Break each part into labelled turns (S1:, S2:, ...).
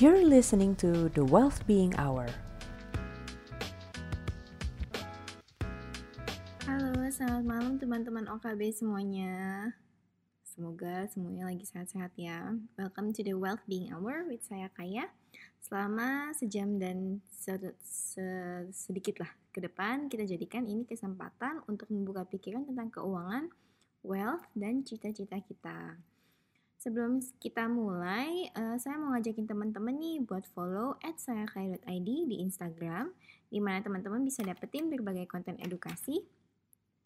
S1: You're listening to The Wealth Being Hour.
S2: Halo, selamat malam teman-teman OKB semuanya. Semoga semuanya lagi sehat-sehat ya. Welcome to the Wealth Being Hour with saya Kaya. Selama sejam dan se- se- sedikit lah ke depan, kita jadikan ini kesempatan untuk membuka pikiran tentang keuangan, wealth, dan cita-cita kita. Sebelum kita mulai, eh, saya mau ngajakin teman-teman nih buat follow at sayakaya.id di Instagram, di mana teman-teman bisa dapetin berbagai konten edukasi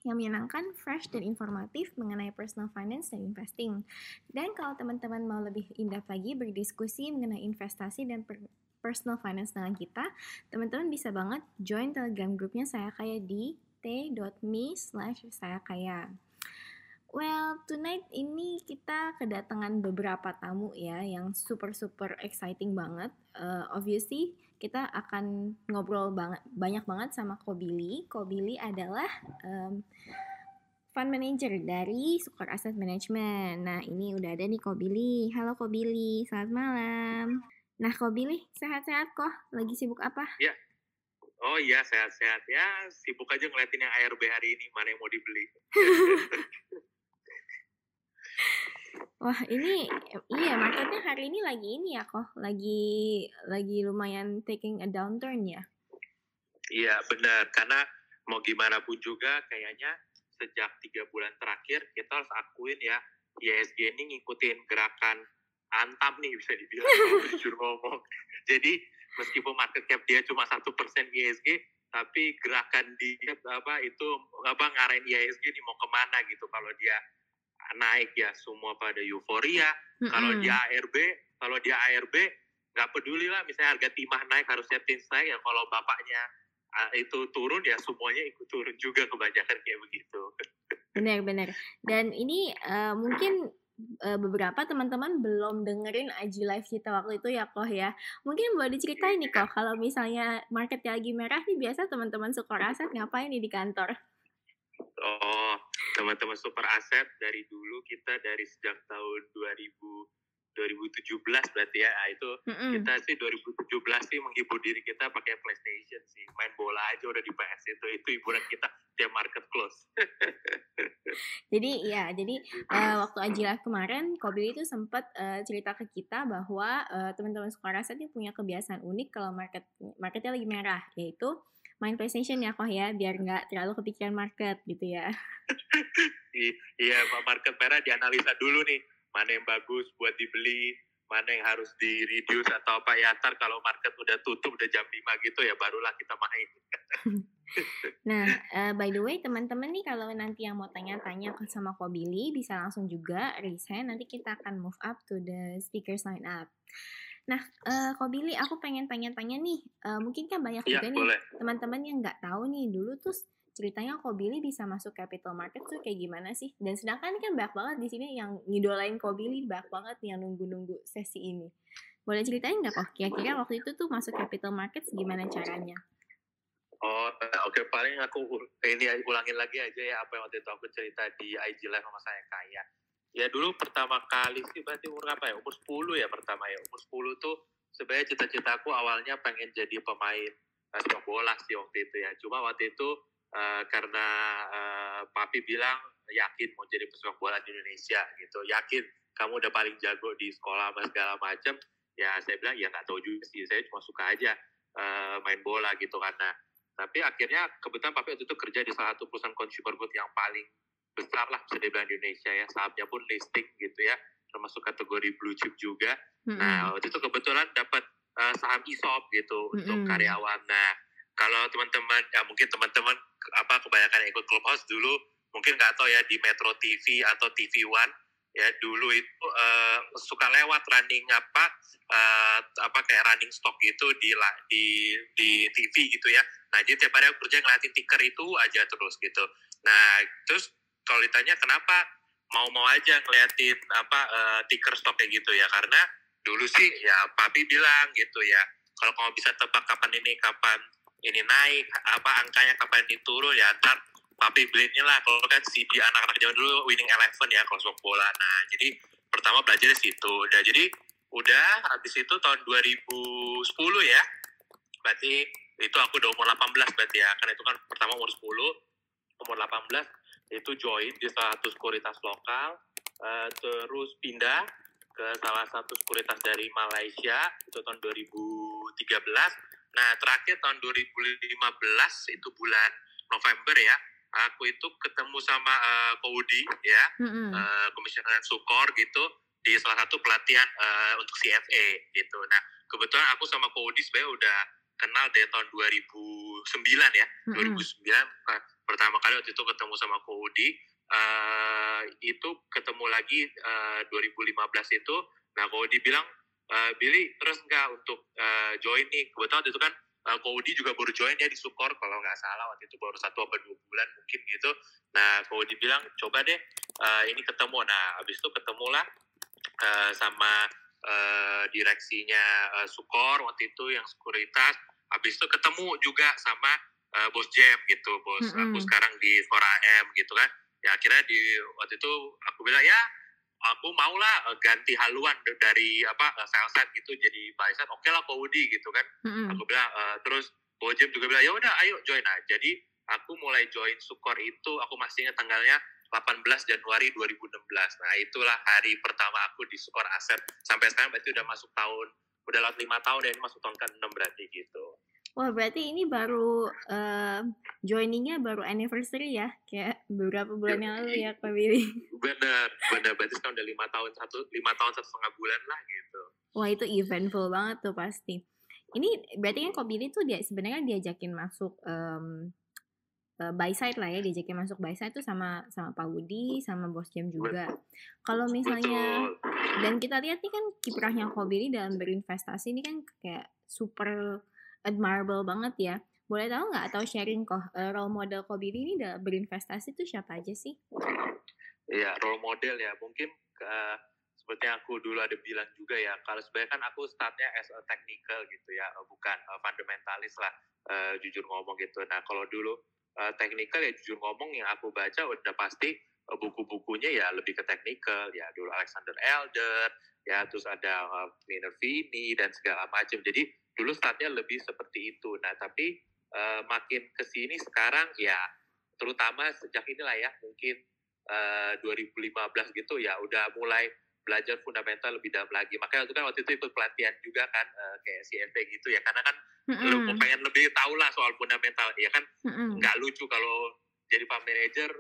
S2: yang menyenangkan, fresh, dan informatif mengenai personal finance dan investing. Dan kalau teman-teman mau lebih in-depth lagi berdiskusi mengenai investasi dan per- personal finance dengan kita, teman-teman bisa banget join telegram grupnya saya kaya di t.me slash saya kaya. Well, tonight ini kita kedatangan beberapa tamu ya yang super-super exciting banget. Uh, obviously, kita akan ngobrol banget banyak banget sama Kobili. Kobili adalah um, fund manager dari Sukor Asset Management. Nah, ini udah ada nih Kobili. Halo Kobili, selamat malam. Nah, Kobili, sehat-sehat kok? Lagi sibuk apa?
S3: Oh iya sehat-sehat ya sibuk aja ngeliatin yang ARB hari ini mana yang mau dibeli.
S2: Wah, ini iya marketnya hari ini lagi ini ya kok, lagi lagi lumayan taking a downturn ya.
S3: Iya benar karena mau gimana pun juga kayaknya sejak tiga bulan terakhir kita harus akuin ya ISG ini ngikutin gerakan antam nih bisa dibilang jujur ngomong. Jadi meskipun market cap dia cuma satu persen ISG tapi gerakan dia apa itu apa ngarahin ISG ini mau ke mana gitu kalau dia naik ya semua pada euforia kalau
S2: Mm-mm.
S3: dia ARB kalau dia ARB nggak peduli lah misalnya harga timah naik harusnya tin naik ya kalau bapaknya ah, itu turun ya semuanya ikut turun juga kebanyakan kayak begitu
S2: Benar-benar. Dan ini eh, mungkin eh, beberapa teman-teman belum dengerin IG live kita waktu itu ya kok ya. Mungkin boleh diceritain nih kok kalau misalnya marketnya lagi merah nih biasa teman-teman suka aset ngapain nih di kantor?
S3: Oh teman-teman super aset dari dulu kita dari sejak tahun 2000 2017 berarti ya. Ah, itu
S2: Mm-mm.
S3: kita sih 2017 sih menghibur diri kita pakai PlayStation sih. Main bola aja udah di PS itu itu hiburan kita tiap market close.
S2: Jadi ya, jadi eh, waktu live kemarin Kobili itu sempat eh, cerita ke kita bahwa eh, teman-teman aset ini punya kebiasaan unik kalau market marketnya lagi merah, yaitu main PlayStation ya kok ya, biar nggak terlalu kepikiran market gitu ya.
S3: Iya, Pak market merah dianalisa dulu nih, mana yang bagus buat dibeli, mana yang harus di reduce atau apa ya ntar kalau market udah tutup udah jam 5 gitu ya barulah kita main.
S2: Nah, eh, by the way teman-teman nih kalau nanti yang mau tanya-tanya sama Kobili bisa langsung juga resign, nanti kita akan move up to the speakers line up. Nah, eh, Kobili aku pengen tanya-tanya nih, eh, mungkin kan banyak
S3: Iya,
S2: juga nih
S3: boleh.
S2: teman-teman yang nggak tahu nih dulu tuh ceritanya Kobili bisa masuk capital market tuh kayak gimana sih? Dan sedangkan kan banyak banget di sini yang ngidolain Kobili banyak banget yang nunggu-nunggu sesi ini. Boleh ceritain nggak kok kira-kira waktu itu tuh masuk capital market gimana caranya?
S3: Oh, eh, oke paling aku ini aja- ulangin lagi aja ya apa yang waktu itu aku cerita di IG live sama saya kaya. Ya dulu pertama kali sih berarti umur apa ya? Umur 10 ya pertama ya. Umur 10 tuh sebenarnya cita-citaku awalnya pengen jadi pemain eh, sepak bola sih waktu itu ya. Cuma waktu itu eh, karena eh, papi bilang yakin mau jadi pesepak bola di Indonesia gitu. Yakin kamu udah paling jago di sekolah sama segala macam. Ya saya bilang ya nggak tahu juga sih. Saya cuma suka aja eh, main bola gitu karena tapi akhirnya kebetulan papi waktu itu kerja di salah satu perusahaan consumer good yang paling besar lah bisa dibilang di Indonesia ya sahamnya pun listing gitu ya termasuk kategori blue chip juga
S2: Mm-mm.
S3: nah waktu itu kebetulan dapat eh, saham ESOP gitu untuk
S2: Mm-mm.
S3: karyawan nah kalau teman-teman ya mungkin teman-teman apa kebanyakan yang ikut clubhouse dulu mungkin nggak tahu ya di Metro TV atau TV One ya dulu itu eh, suka lewat running apa eh, apa kayak running stock gitu di di di TV gitu ya Nah, jadi tiap hari aku kerja ngeliatin ticker itu aja terus gitu. Nah, terus kalau ditanya kenapa mau-mau aja ngeliatin apa eh, ticker stock kayak gitu ya? Karena dulu sih ya papi bilang gitu ya kalau kamu bisa tebak kapan ini kapan ini naik apa angkanya kapan ini turun ya ntar papi belinya lah. Kalau kan si di anak-anak zaman dulu winning eleven ya kalau sepak bola. Nah jadi pertama belajar di situ. Nah jadi udah habis itu tahun 2010 ya berarti itu aku udah umur 18 berarti ya karena itu kan pertama umur 10 umur 18 itu join di salah satu sekuritas lokal uh, terus pindah ke salah satu sekuritas dari Malaysia itu tahun 2013 nah terakhir tahun 2015 itu bulan November ya aku itu ketemu sama uh, Koudi ya
S2: Mm-mm.
S3: uh, komisioner Sukor gitu di salah satu pelatihan uh, untuk CFA gitu. Nah kebetulan aku sama Koudi sebenarnya udah kenal dari tahun 2009 ya.
S2: Mm-mm.
S3: 2009 uh, pertama kali waktu itu ketemu sama Koudi uh, itu ketemu lagi uh, 2015 itu. Nah Koudi bilang uh, Billy terus nggak untuk uh, join nih kebetulan waktu itu kan uh, Koudi juga baru join ya di Sukor kalau nggak salah waktu itu baru satu atau dua bulan mungkin gitu. Nah Koudi bilang coba deh uh, ini ketemu. Nah habis itu ketemulah uh, sama uh, direksinya uh, Sukor waktu itu yang sekuritas. Habis itu ketemu juga sama uh, bos Jam gitu, bos
S2: Mm-mm.
S3: aku sekarang di Fora AM gitu kan. Ya akhirnya di waktu itu aku bilang ya aku maulah uh, ganti haluan dari apa uh, sales side gitu jadi side. Oke lah Koudi gitu kan
S2: Mm-mm.
S3: aku bilang eh, terus Bojem juga bilang ya udah ayo join nah jadi aku mulai join Sukor itu aku masih ingat tanggalnya 18 Januari 2016 nah itulah hari pertama aku di Sukor Aset sampai sekarang berarti udah masuk tahun udah lewat lima tahun ya ini masuk tahun ke-6 berarti gitu
S2: Wah berarti ini baru eh, joiningnya baru anniversary ya kayak beberapa bulan yang lalu ya Kak Billy.
S3: bener bener berarti sekarang udah lima tahun satu lima tahun satu setengah bulan lah gitu
S2: Wah itu eventful banget tuh pasti. Ini berarti kan Kak Billy tuh dia sebenarnya diajakin masuk em, eh, by side lah ya diajakin masuk by side tuh sama sama Pak Budi sama Bos Jam juga. Kalau misalnya
S3: betul
S2: dan kita lihat nih kan kiprahnya Kobili dalam berinvestasi ini kan kayak super admirable banget ya. Boleh tahu nggak atau sharing kok eh, role model Kobili ini dalam berinvestasi itu siapa aja sih?
S3: ya role model ya. Mungkin eh, seperti yang aku dulu ada bilang juga ya kalau sebenarnya kan aku startnya as a technical gitu ya eh, bukan fundamentalis lah jujur ngomong gitu. Nah kalau dulu technical ya jujur ngomong yang aku baca udah pasti buku-bukunya ya lebih ke technical. Ya dulu Alexander Elder ya terus ada eh, Minervini dan segala macam. Jadi dulu startnya lebih seperti itu. Nah tapi eh, makin ke sini sekarang ya terutama sejak inilah ya mungkin eh, 2015 gitu ya udah mulai belajar fundamental lebih dalam lagi. Makanya itu kan waktu itu ikut pelatihan juga kan eh, kayak CFP gitu ya karena kan lu
S2: Mm-mm,
S3: pengen lebih tahu lah soal fundamental ya kan?
S2: Mm-mm.
S3: nggak lucu kalau jadi pak manager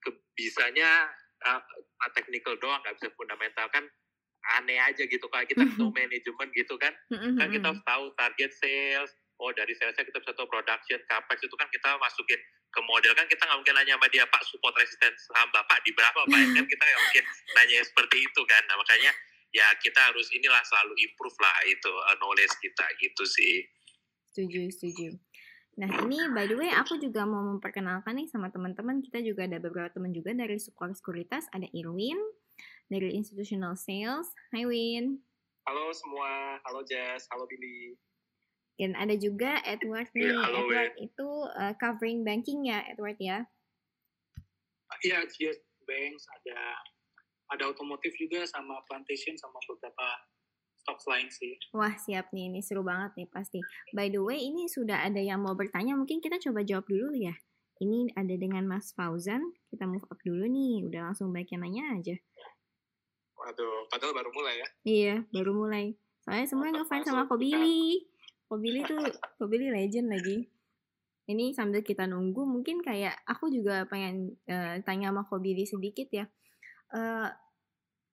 S3: ke- bisanya uh, technical doang nggak bisa fundamental kan aneh aja gitu kalau kita ketemu manajemen gitu kan.
S2: Mm-mm,
S3: kan kita
S2: mm-mm.
S3: harus tahu target sales. Oh dari salesnya kita bisa tahu production capex itu kan kita masukin ke model. Kan kita nggak mungkin nanya sama dia pak support resistance saham bapak di berapa? Pak Ya kan kita nggak mungkin nanya seperti itu kan. Nah makanya ya kita harus inilah selalu improve lah itu uh, knowledge kita gitu sih.
S2: Setuju, setuju. Nah ini by the way aku juga mau memperkenalkan nih sama teman-teman. Kita juga ada beberapa teman juga dari Sukor Sekuritas. Ada Irwin dari Institutional Sales. Hai Win.
S4: Halo semua, halo Jess, halo Billy.
S2: Dan ada juga Edward nih.
S3: Iya, halo,
S2: Edward itu uh, covering banking ya Edward ya.
S4: Iya, GS Banks ada ada otomotif juga sama plantation sama beberapa stocks lain sih.
S2: Wah siap nih, ini seru banget nih pasti. By the way, ini sudah ada yang mau bertanya, mungkin kita coba jawab dulu ya. Ini ada dengan Mas Fauzan, kita move up dulu nih, udah langsung baik yang nanya aja.
S4: Waduh, padahal baru mulai ya.
S2: Iya, baru mulai. Soalnya semua ngefans sama Kobili. Kobili tuh, Kobili legend lagi. Ini sambil kita nunggu, mungkin kayak aku juga pengen eh, tanya sama Kobili sedikit ya. Eh,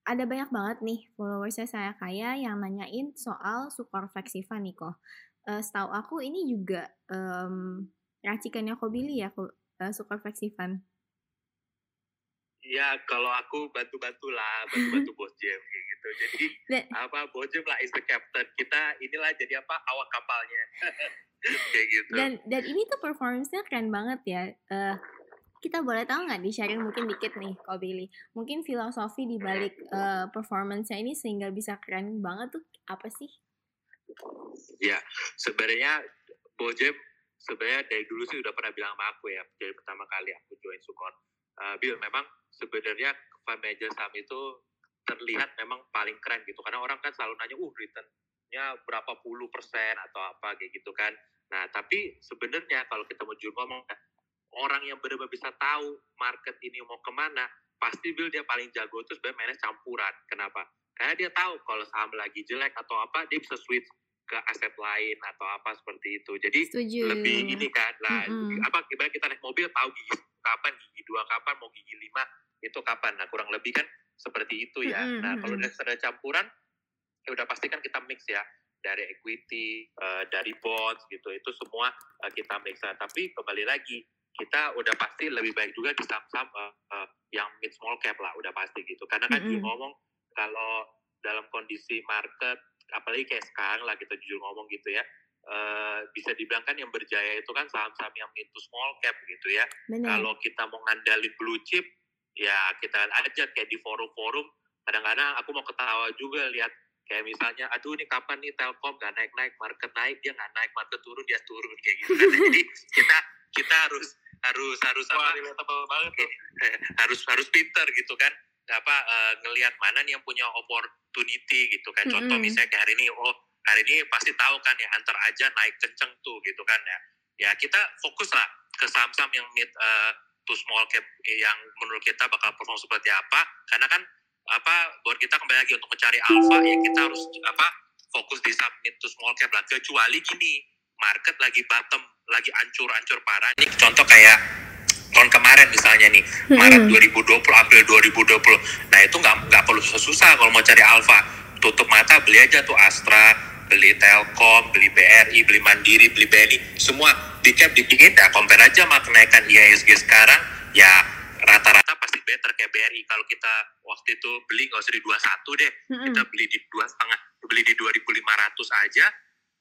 S2: ada banyak banget nih followersnya saya kaya yang nanyain soal Sukor Flexiva nih kok. Eh, setahu aku ini juga em, racikannya Kobili ya, eh, Sukor Flexivan.
S3: Ya kalau aku bantu-bantu lah, bantu-bantu bos Jem kayak gitu. Jadi
S2: Dan-
S3: apa bos Jem lah is the captain. Kita inilah jadi apa awak kapalnya. kayak gitu.
S2: Dan dan ini tuh performance-nya keren banget ya. Eh, kita boleh tahu nggak di sharing mungkin dikit nih, Kak Billy. Mungkin filosofi di balik eh, performance-nya ini sehingga bisa keren banget tuh apa sih?
S3: Ya sebenarnya bos Jem sebenarnya dari dulu sih udah pernah bilang sama aku ya. Dari pertama kali aku join Sukor. Uh, Bill memang sebenarnya fund manager saham itu terlihat memang paling keren gitu. Karena orang kan selalu nanya uh returnnya berapa puluh persen atau apa kayak gitu kan. Nah tapi sebenarnya kalau kita mau jujur ngomong orang yang benar-benar bisa tahu market ini mau ke mana pasti Bill dia paling jago itu sebenarnya mainnya campuran. Kenapa? Karena dia tahu kalau saham lagi jelek atau apa dia bisa switch ke aset lain atau apa seperti itu. Jadi
S2: Setuju.
S3: lebih ini kan lah
S2: Mm-mm.
S3: apa ibarat kita naik mobil tahu gigi kapan gigi dua kapan mau gigi lima itu kapan? Nah kurang lebih kan seperti itu ya.
S2: Mm-mm,
S3: nah kalau udah sudah campuran ya udah pasti kan kita mix ya. Dari equity eh, dari bonds gitu itu semua eh, kita mix. Nah, tapi kembali lagi kita udah pasti lebih baik juga di saham-saham eh, eh, yang mid small cap lah udah pasti gitu. Karena kan jujur ngomong kalau dalam kondisi market apalagi kayak sekarang lah kita jujur ngomong gitu ya eh, bisa dibilang kan yang berjaya itu kan saham-saham yang to small cap gitu ya.
S2: Benar.
S3: kalau kita mau ngandalin blue chip ya kita aja kayak di forum-forum kadang-kadang aku mau ketawa juga lihat kayak misalnya aduh ini kapan nih Telkom nggak naik-naik market naik dia nggak naik market turun dia turun kayak gitu kan. Jadi kita kita harus harus harus apa banget harus harus pinter gitu kan. Apa eh, ngelihat mana nih yang punya opportunity gitu kan. Contoh
S2: Mm-mm.
S3: misalnya kayak hari ini oh hari ini pasti tahu kan ya antar aja naik kenceng tuh gitu kan ya. Ya kita fokus lah ke saham-saham yang mid eh, to small cap yang menurut kita bakal perform seperti apa. Karena kan apa buat kita kembali lagi untuk mencari alpha ya kita harus apa fokus di saham mid to small cap lah. Kecuali gini market lagi bottom lagi ancur-ancur parah. Ini contoh kayak tahun kemarin misalnya nih Maret 2020 April 2020 nah itu nggak nggak perlu susah-susah kalau mau cari alpha. Tutup mata beli aja tuh Astra beli Telkom beli BRI beli Mandiri beli BNI semua di cap ya compare aja sama kenaikan IHSG sekarang ya rata-rata pasti better kayak BRI kalau kita waktu itu beli nggak usah di 21 deh kita beli di dua setengah beli di 2500 aja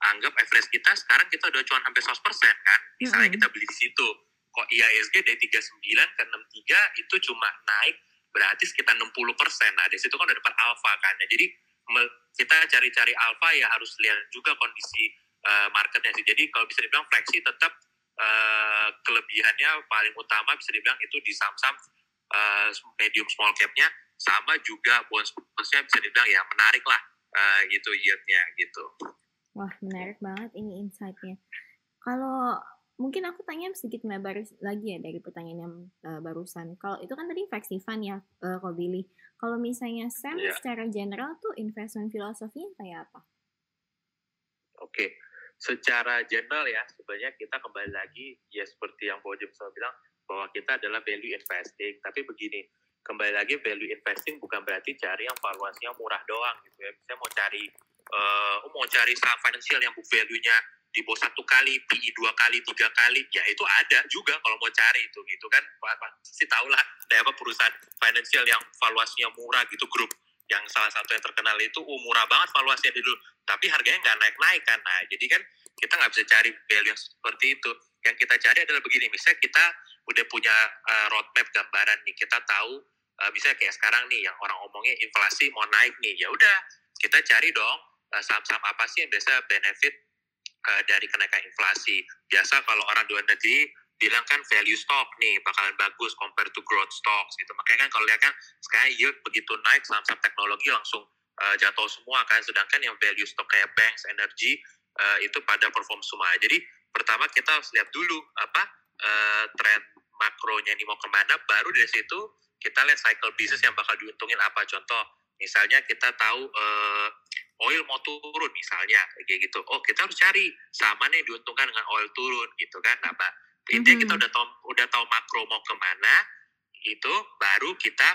S3: anggap average kita sekarang kita udah cuma hampir 100% kan misalnya kita beli di situ. Kok IHSG dari 39 ke 63 itu cuma naik berarti sekitar 60 nah di situ kan udah dapat alpha kan ya. Jadi kita cari-cari alpha ya harus lihat juga kondisi eh, marketnya sih jadi kalau bisa dibilang fleksi tetap eh, kelebihannya paling utama bisa dibilang itu di saham-saham eh, medium small cap-nya sama juga bonds bondsnya bisa dibilang ya menarik lah eh, gitu yield-nya gitu
S2: Wah, menarik banget ini insight-nya. Kalau mungkin aku tanya sedikit melebar lagi ya dari pertanyaan yang eh, barusan. Kalau itu kan tadi flexi fund ya, uh, kau Billy. Kalau misalnya Sam
S3: Iya.
S2: secara general tuh investment filosofinya kayak apa?
S3: Oke, secara general ya sebenarnya kita kembali lagi ya seperti yang Bo Jim bilang bahwa kita adalah value investing. Tapi begini, kembali lagi value investing bukan berarti cari yang valuasinya murah doang gitu ya. Saya mau cari eh, mau cari saham finansial yang book value-nya di bawah satu kali, PI dua kali, tiga kali, ya itu ada juga kalau mau cari itu gitu kan. Pasti tahu lah, ada apa perusahaan finansial yang valuasinya murah gitu grup yang salah satu yang terkenal itu uh, murah banget valuasinya dulu tapi harganya nggak naik-naik kan. Nah, jadi kan kita nggak bisa cari value yang seperti itu. Yang kita cari adalah begini, misalnya kita udah punya uh, roadmap gambaran nih, kita tahu uh, misalnya kayak sekarang nih yang orang omongnya inflasi mau naik nih, ya udah kita cari dong uh, saham-saham apa sih yang biasa benefit uh, dari kenaikan inflasi. Biasa kalau orang luar negeri bilang kan value stock nih bakalan bagus compare to growth stocks gitu. Makanya kan kalau lihat kan sekarang yield begitu naik saham-saham teknologi langsung uh, jatuh semua kan sedangkan yang value stock kayak banks energy uh, itu pada perform semua jadi pertama kita harus lihat dulu apa uh, tren makronya ini mau ke mana baru dari situ kita lihat cycle bisnis yang bakal diuntungin apa contoh misalnya kita tahu uh, oil mau turun misalnya kayak gitu oh kita harus cari sama nih diuntungkan dengan oil turun gitu kan nah Mbak. intinya
S2: Mhm.
S3: kita udah tahu udah tahu makro mau ke mana itu baru kita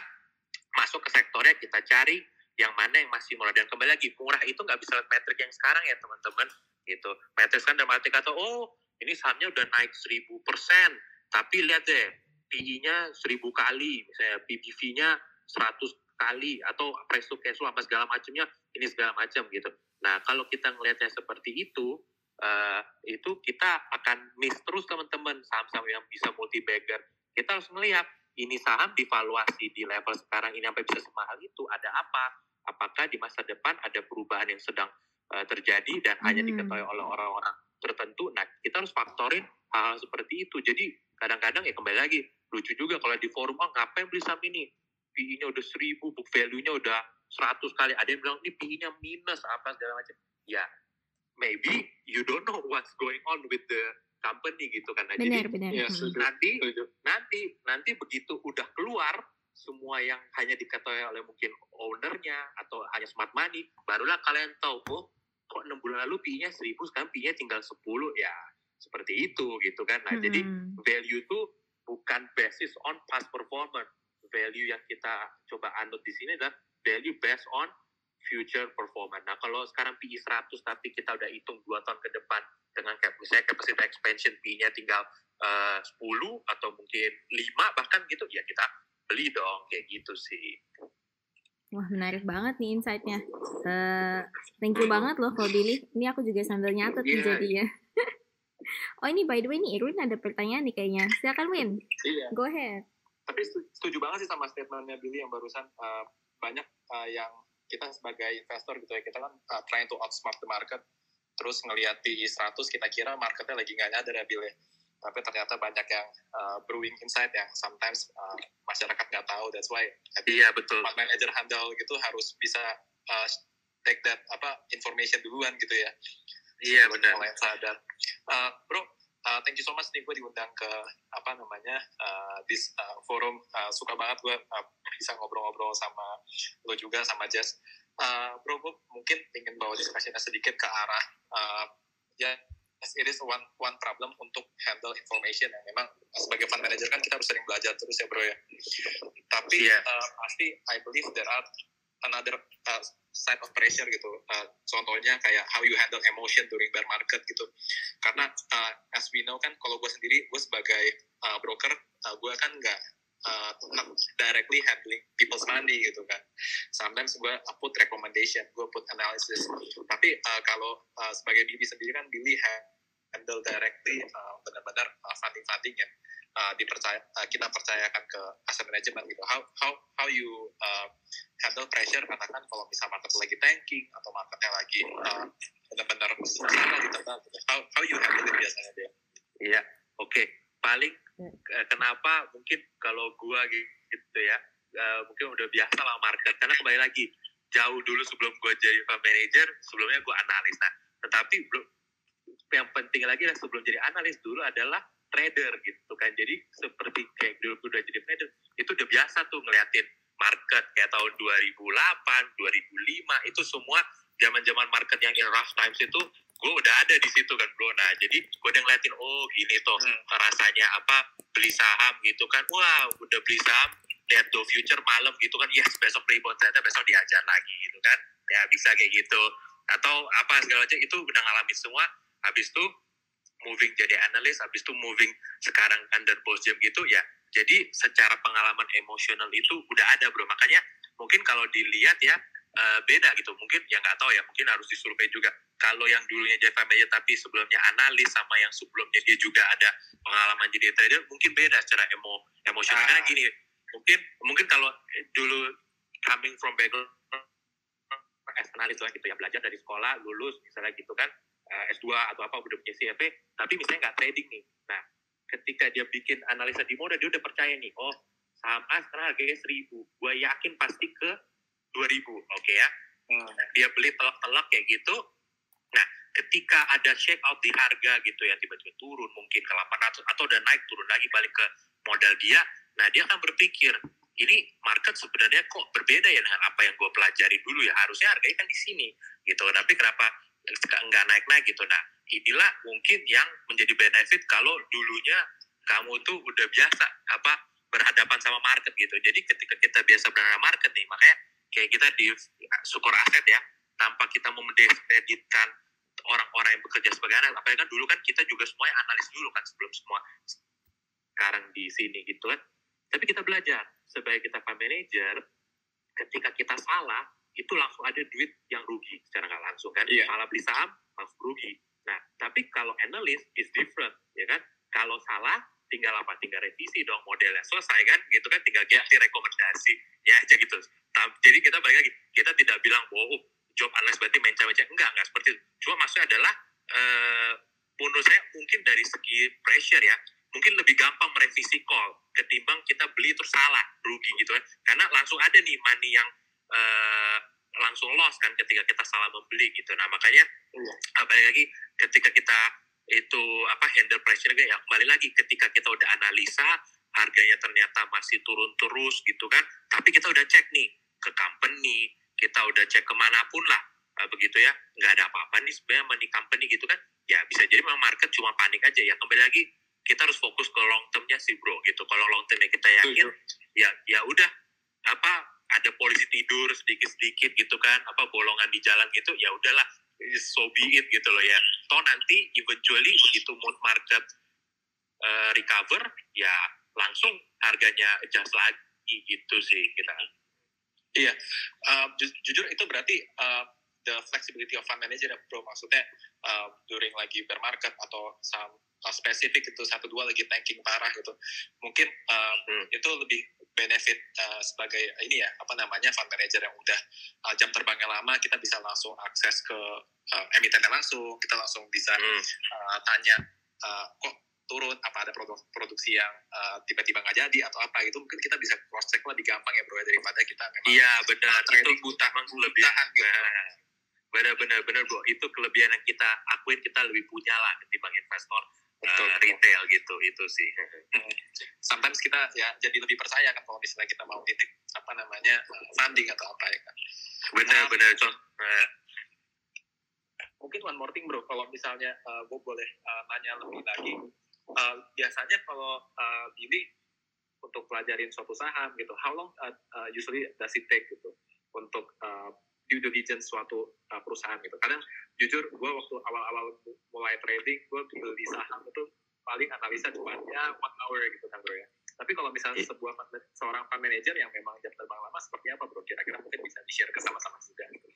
S3: masuk ke sektornya kita cari yang mana yang masih murah dan kembali lagi murah itu nggak bisa lihat metrik yang sekarang ya teman-teman gitu metrik kan dalam arti kata oh ini sahamnya udah naik seribu persen tapi lihat deh PI-nya seribu kali misalnya PBV-nya 100 kali atau price to cash flow apa segala macamnya ini segala macam gitu. Nah kalau kita ngelihatnya seperti itu eh, itu kita akan miss terus teman-teman. Saham-saham yang bisa multi bagger kita harus melihat ini saham divaluasi di level sekarang ini sampai bisa semahal itu ada apa? Apakah di masa depan ada perubahan yang sedang uh, terjadi dan hanya
S2: Hmm.
S3: diketahui oleh orang-orang tertentu? Nah kita harus faktorin hal, seperti itu. Jadi kadang-kadang ya kembali lagi lucu juga kalau di forum oh ngapain beli saham ini PI-nya udah seribu book value-nya udah 100 kali ada yang bilang ini PI-nya minus apa segala macam ya maybe you don't know what's going on with the company gitu kan nah,
S2: benar
S3: jadi
S2: benar Hmm.
S4: setuju.
S3: nanti
S4: Setuju.
S3: nanti nanti begitu udah keluar semua yang hanya diketahui oleh mungkin ownernya atau hanya smart money barulah kalian tahu oh kok enam bulan lalu PI-nya 1000 sekarang PI-nya tinggal 10 ya seperti itu gitu kan nah jadi
S2: Mm-mm.
S3: value itu bukan basis on past performance value yang kita coba anut di sini adalah value based on future performance. Nah, kalau sekarang PI 100 tapi kita udah hitung 2 tahun ke depan dengan cap, misalnya capacity expansion PI-nya tinggal eh, 10 atau mungkin 5 bahkan gitu, ya kita beli dong kayak gitu sih.
S2: Wah menarik banget nih insight-nya. Eh, thank you banget loh kalau Billy. Ini aku juga sambil nyatet nih
S3: Iya.
S2: jadinya. oh ini by the way nih Irwin ada pertanyaan nih kayaknya. Silakan Win,
S4: Iya.
S2: go ahead.
S4: Tapi setu- setuju banget sih sama statementnya Billy yang barusan uh, banyak uh, yang kita sebagai investor gitu ya kita kan uh, trying to outsmart the market terus ngelihat PI 100 kita kira marketnya lagi nggak nyadar ya Billy tapi ternyata banyak yang uh, brewing insight yang sometimes uh, masyarakat nggak tahu that's why
S3: Iya, betul.
S4: manager handle gitu harus bisa uh, take that apa information duluan gitu ya
S3: Iya, benar.
S4: mulai sadar. Uh, bro, uh, thank you so much nih gue diundang ke apa namanya uh, this uh, forum. Uh, suka banget gue uh, bisa ngobrol-ngobrol sama lo juga sama Jess. Uh, bro, gue mungkin ingin bawa diskusinya sedikit ke arah uh, ya yes, it is one one problem untuk handle information yang memang sebagai fund manager kan kita harus sering belajar terus ya bro ya. Tapi
S3: Iya.
S4: uh, pasti I believe there are another uh, side of pressure gitu. Uh, contohnya kayak how you handle emotion during bear market gitu. Karena uh, as we know kan kalau gue sendiri gue sebagai uh, broker uh, gue kan nggak uh, directly handling people's money gitu kan. Sometimes gue put recommendation, gue put analysis. Tapi uh, kalau uh, sebagai Billy sendiri kan Billy ha- handle directly uh, benar-benar uh, funding-funding yang uh, dipercaya uh, kita percayakan ke asset management gitu. How how how you uh, handle pressure katakan kalau misal market lagi tanking atau marketnya lagi uh, benar-benar ditebak gitu. How how you handle it biasanya dia?
S3: Iya, oke. Paling eh, kenapa mungkin kalau gua gitu ya, eh, mungkin udah biasa lah market. Karena kembali lagi, jauh dulu sebelum gua jadi fund manager, sebelumnya gua analis. Nah, tetapi belum yang penting lagi adalah sebelum jadi analis dulu adalah trader gitu kan. Jadi seperti kayak dulu udah jadi trader, itu udah biasa tuh ngeliatin market kayak tahun 2008, 2005 itu semua zaman-zaman market yang in rough times itu gue udah ada di situ kan bro. Nah jadi gue udah ngeliatin oh gini tuh
S4: Hmm.
S3: rasanya apa beli saham gitu kan. Wah udah beli saham lihat do future malam gitu kan. Yes besok rebound ternyata besok dihajar lagi gitu kan. Ya bisa kayak gitu. Atau apa segala macam itu udah ngalamin semua. Habis itu moving jadi analis habis itu moving sekarang under post jam gitu ya jadi secara pengalaman emosional itu udah ada bro. Makanya mungkin kalau dilihat ya eh, beda gitu. Mungkin ya nggak tahu ya mungkin harus disurvei juga. Kalau yang dulunya Jeff Meyer tapi sebelumnya analis sama yang sebelumnya dia juga ada pengalaman jadi trader mungkin beda secara emo emosional.
S4: Ah.
S3: karena gini mungkin mungkin kalau dulu coming from background as analis lah gitu ya belajar dari sekolah lulus misalnya gitu kan eh, S2 atau apa udah punya CFP tapi misalnya nggak trading nih nah ketika dia bikin analisa di moda dia udah percaya nih oh saham A sekarang harganya 1000 gue yakin pasti ke 2000 oke ya
S4: Hmm.
S3: dia beli telak-telak kayak gitu. Nah, ketika ada shake out di harga gitu ya, tiba-tiba turun mungkin ke 800 atau udah naik turun lagi balik ke modal dia, nah dia akan berpikir, ini market sebenarnya kok berbeda ya dengan apa yang gue pelajari dulu ya, harusnya harganya kan di sini gitu, tapi kenapa nggak naik-naik gitu. Nah, inilah mungkin yang menjadi benefit kalau dulunya kamu tuh udah biasa apa berhadapan sama market gitu. Jadi ketika kita biasa berhadapan market nih, makanya kayak kita di sukor aset ya, tanpa kita memdiskreditkan orang-orang yang bekerja sebagai analis. Apalagi kan dulu kan kita juga semuanya analis dulu kan sebelum semua sekarang di sini gitu kan. Tapi kita belajar sebagai kita fund manager, ketika kita salah itu langsung ada duit yang rugi secara nggak langsung kan.
S4: Iya.
S3: Salah beli saham langsung rugi. Nah, tapi kalau analis is different ya kan. Kalau salah tinggal apa? Tinggal revisi dong modelnya selesai kan gitu kan tinggal ganti rekomendasi ya aja gitu. Jadi kita balik lagi kita tidak bilang oh job analis berarti menca-menca enggak enggak seperti itu. Cuma maksudnya adalah eh menurut saya mungkin dari segi pressure ya mungkin lebih gampang merevisi call ketimbang kita beli terus salah rugi gitu kan karena langsung ada nih money yang eh langsung loss kan ketika kita salah membeli gitu. Nah makanya
S4: Iya.
S3: uh, balik lagi ketika kita itu apa handle pressure ya kembali lagi ketika kita udah analisa harganya ternyata masih turun terus gitu kan, tapi kita udah cek nih ke company, kita udah cek ke mana pun lah uh, begitu ya, nggak ada apa-apa nih sebenarnya nih company gitu kan, ya bisa jadi memang market cuma panik aja ya kembali lagi kita harus fokus ke long termnya sih bro gitu. Kalau long termnya kita yakin ya ya udah apa ada polisi tidur sedikit-sedikit gitu kan apa bolongan di jalan gitu ya udahlah so be it gitu loh ya. Toh nanti eventually begitu mood market uh, recover ya langsung harganya adjust lagi gitu sih kita.
S4: Uh, ju- jujur itu berarti uh, the flexibility of fund manager ya bro. Maksudnya uh, during lagi bear market atau some uh, spesifik itu satu dua lagi tanking parah gitu. Mungkin uh,
S3: Hmm.
S4: itu lebih benefit uh, sebagai ini ya apa namanya fund manager yang udah uh, jam terbangnya lama kita bisa langsung akses ke uh, emitennya langsung kita langsung bisa
S3: Hmm.
S4: uh, tanya uh, kok turun? Apa ada produk produksi yang uh, tiba-tiba nggak jadi atau apa? Gitu mungkin kita bisa cross check lebih gampang ya bro ya, daripada kita memang
S3: iya benar. itu
S4: buta
S3: emang lebih
S4: gitu.
S3: Nah, benar-benar benar bro. Itu kelebihan yang kita akuin kita lebih punya lah ketimbang investor
S4: Betul, betul.
S3: retail gitu itu sih.
S4: Sometimes kita ya jadi lebih percaya kan kalau misalnya kita mau titip apa namanya uh, funding atau apa ya kan
S3: benar-benar contoh nah,
S4: mungkin one more thing bro. Kalau misalnya uh, gue boleh uh, nanya lebih lagi uh, biasanya kalau uh, Billy untuk pelajarin suatu saham gitu how long uh, uh, usually does it take gitu untuk uh, due diligence suatu uh, perusahaan gitu kadang jujur gue waktu awal-awal mulai trading gue beli saham itu paling analisa cuma ya one hour gitu kan bro ya tapi kalau misalnya
S3: Iya.
S4: sebuah seorang fund manager yang memang jam terbang lama seperti apa bro kira-kira mungkin bisa di share ke sama-sama juga gitu.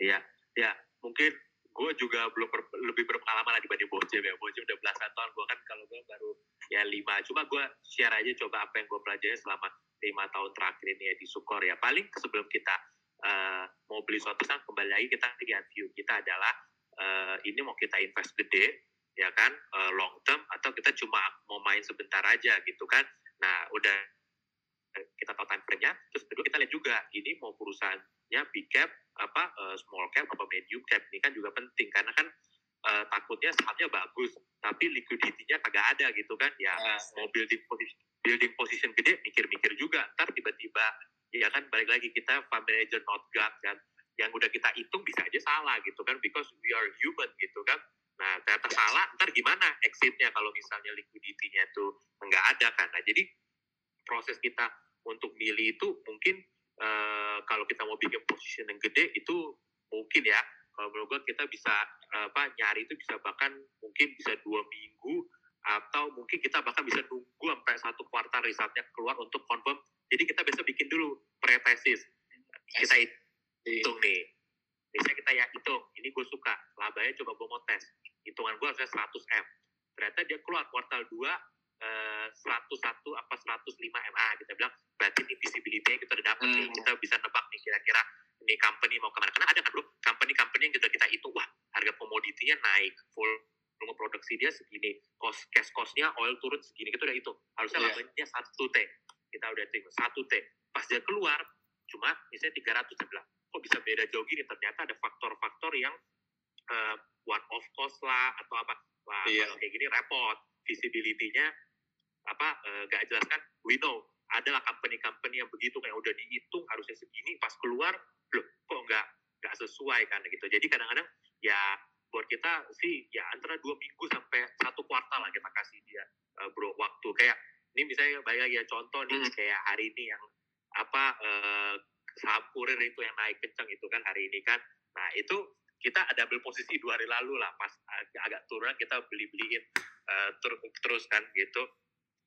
S3: Iya, ya mungkin gue juga belum ber- lebih berpengalaman lah dibanding Bojem ya. Bojem udah belasan tahun, gue kan kalau gue baru ya lima. Cuma gue share aja coba apa yang gue pelajari selama lima tahun terakhir ini ya di Sukor ya. Paling sebelum kita eh, mau beli suatu saham kembali lagi kita lihat view kita adalah eh, ini mau kita invest gede ya kan? Eh, long term atau kita cuma mau main sebentar aja gitu kan. Nah udah kita tahu time frame-nya, terus kedua kita lihat juga ini mau perusahaannya big cap apa eh, small cap apa medium cap ini kan juga penting karena kan eh, takutnya sahamnya bagus tapi liquidity-nya kagak ada gitu kan? Ya
S4: Nah,
S3: mau building position building position gede mikir-mikir juga ntar tiba-tiba ya kan balik lagi kita fund manager not God kan. Yang udah kita hitung bisa aja salah gitu kan because we are human gitu kan. Nah ternyata salah ntar gimana exitnya kalau misalnya liquidity-nya itu nggak ada kan. Nah jadi proses kita untuk milih itu mungkin eh, kalau kita mau bikin position yang gede itu mungkin ya. Kalau menurut gue kita bisa apa nyari itu bisa bahkan mungkin bisa dua minggu atau mungkin kita bahkan bisa nunggu sampai satu kuartal resultnya keluar untuk confirm jadi kita bisa bikin dulu pre-tesis kita hitung nih. Misalnya kita ya hitung. Ini gue suka. Labanya coba gue mau tes. Hitungan gue harusnya 100 m. Ternyata dia keluar kuartal 2 eh, 101 apa 105 MA kita bilang berarti ini visibility-nya kita udah dapat nih.
S4: Hmm.
S3: kita bisa nebak nih kira-kira ini company mau ke mana. Karena ada kan bro? Company-company yang kita kita hitung wah harga komoditinya naik. Full volume produksi dia segini. Cost cash cost-nya oil turun segini. Kita udah hitung. Harusnya
S4: Iya.
S3: labanya satu t hitung satu t. Pas dia keluar cuma misalnya 300 saya bilang kok bisa beda jauh gini? Ternyata ada faktor-faktor yang eh, one off cost lah atau apa. Wah
S4: Iya.
S3: kayak gini repot. Visibility-nya apa eh, nggak jelas kan? We know. Adalah company-company yang begitu kayak udah dihitung harusnya segini pas keluar loh kok nggak nggak sesuai kan gitu. Jadi kadang-kadang ya buat kita sih ya antara dua minggu sampai satu kuartal lah kita kasih dia eh, bro waktu. Kayak ini misalnya banyak ya contoh nih
S4: Hmm.
S3: kayak hari ini yang apa eh, saham kurir itu yang naik kencang itu kan hari ini kan. Nah itu kita ada ambil posisi dua hari lalu lah pas agak, turun kita beli beliin terus terus kan gitu.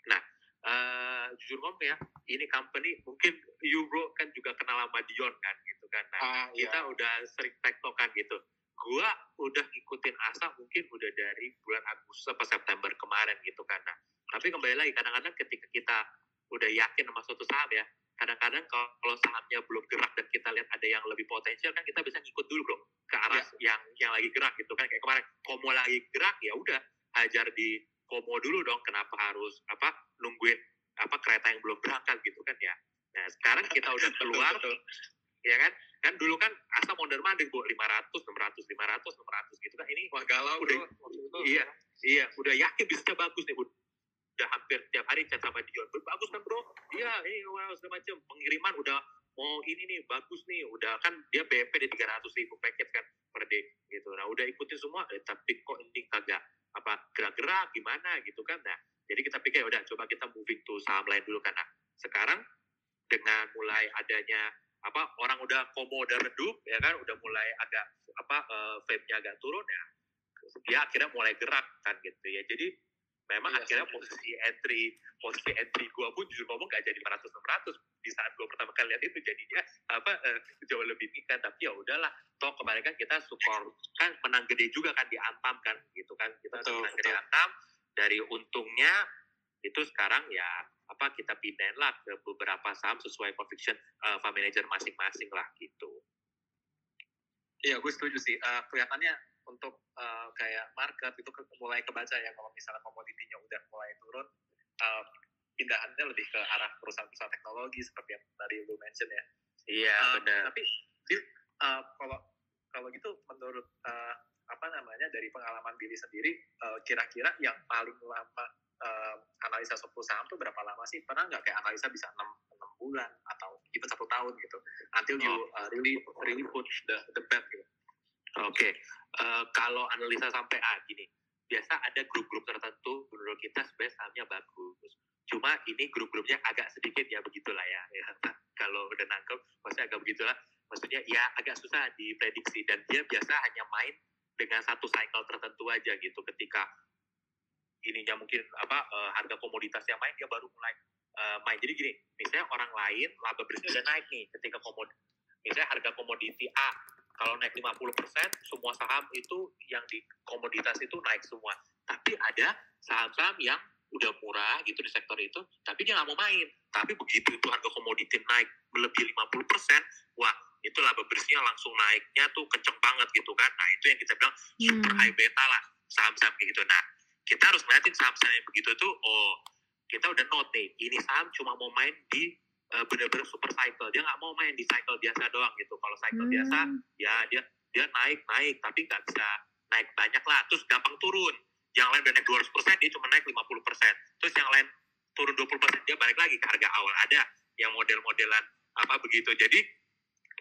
S3: Nah eh, jujur ngomong ya ini company mungkin you bro kan juga kenal sama Dion kan gitu kan. Nah
S4: Ah,
S3: kita udah sering tektokan gitu. Gua udah ngikutin asa mungkin udah dari bulan Agustus atau September kemarin gitu kan. Nah tapi kembali lagi kadang-kadang ketika kita udah yakin sama suatu saham ya kadang-kadang kalau sahamnya belum gerak dan kita lihat ada yang lebih potensial kan kita bisa ngikut dulu bro ke arah yang yang lagi gerak gitu kan. Kayak kemarin komo lagi gerak ya udah hajar di komo dulu dong. Kenapa harus apa nungguin apa kereta yang belum berangkat gitu kan ya. Nah sekarang kita udah keluar ya kan. Kan dulu kan asal mondar mandir bu 500 600 500 600 gitu kan. Ini
S4: Wah galau
S3: Udah-
S4: bro. Waktu itu.
S3: iya iya udah yakin bisnisnya bagus nih bu udah hampir tiap hari chat sama Dion. "Bro, bagus kan bro? Iya iya wow segala macam pengiriman udah mau ini nih bagus nih. Udah kan dia BP di 300 ribu paket kan per day gitu. Nah udah ikutin semua eh, tapi kok ini kagak apa gerak-gerak gimana gitu kan? Nah jadi kita pikir udah coba kita moving to saham lain dulu nah sekarang dengan mulai adanya apa orang udah komo udah redup ya kan udah mulai agak apa eh, vape-nya agak turun ya dia akhirnya mulai gerak kan gitu ya. Jadi memang
S4: Iya,
S3: akhirnya posisi entry posisi entry gua pun jujur ngomong gak jadi 500 600 di saat gua pertama kali lihat itu jadinya apa eh, jauh lebih tinggi kan tapi ya udahlah toh kemarin kan kita support kan menang gede juga kan di Antam kan gitu kan kita
S4: Betul,
S3: menang gede
S4: betul.
S3: Antam dari untungnya itu sekarang ya apa kita pindahin lah ke beberapa saham sesuai conviction eh, fund manager masing-masing lah gitu.
S4: Iya, gue setuju sih. Eh, kelihatannya untuk eh, kayak market itu ke- mulai kebaca ya kalau misalnya komoditinya udah mulai turun, eh, pindahannya lebih ke arah perusahaan-perusahaan teknologi seperti yang tadi lu mention ya.
S3: Iya
S4: Eh,
S3: benar.
S4: Tapi eh, kalau kalau gitu menurut eh, apa namanya dari pengalaman Billy sendiri, eh, kira-kira yang paling lama eh, analisa suatu saham tuh berapa lama sih? Pernah nggak kayak analisa bisa 6, 6 bulan atau even satu tahun gitu? Until you
S3: Oh.
S4: uh, really really put the the bet gitu.
S3: Oke, Eh, kalau analisa sampai A gini, biasa ada grup-grup tertentu menurut kita sebenarnya sahamnya bagus. Cuma ini grup-grupnya agak sedikit ya begitulah ya. ya. kalau udah nangkep, maksudnya agak begitulah. Maksudnya ya agak susah diprediksi dan dia biasa hanya main dengan satu cycle tertentu aja gitu. Ketika ininya mungkin apa eh, harga komoditas yang main dia baru mulai eh, main. Jadi gini, misalnya orang lain laba bersih udah naik nih ketika komoditi misalnya harga komoditi A kalau naik 50% semua saham itu yang di komoditas itu naik semua. Tapi ada saham-saham yang udah murah gitu di sektor itu, tapi dia nggak mau main. Tapi begitu itu harga komoditi naik melebihi 50%, wah itu laba bersihnya langsung naiknya tuh kenceng banget gitu kan. Nah itu yang kita bilang super
S2: Hmm.
S3: high beta lah saham-saham kayak gitu. Nah kita harus ngeliatin saham-saham yang begitu tuh, oh kita udah note nih, ini saham cuma mau main di eh, bener-bener super cycle. Dia nggak mau main di cycle biasa doang gitu. Kalau cycle
S2: Hmm.
S3: biasa, ya dia dia naik naik tapi nggak bisa naik banyak lah. Terus gampang turun. Yang lain udah naik 200%, dia cuma naik 50%. Terus yang lain turun 20%, dia balik lagi ke harga awal. Ada yang model-modelan apa begitu. Jadi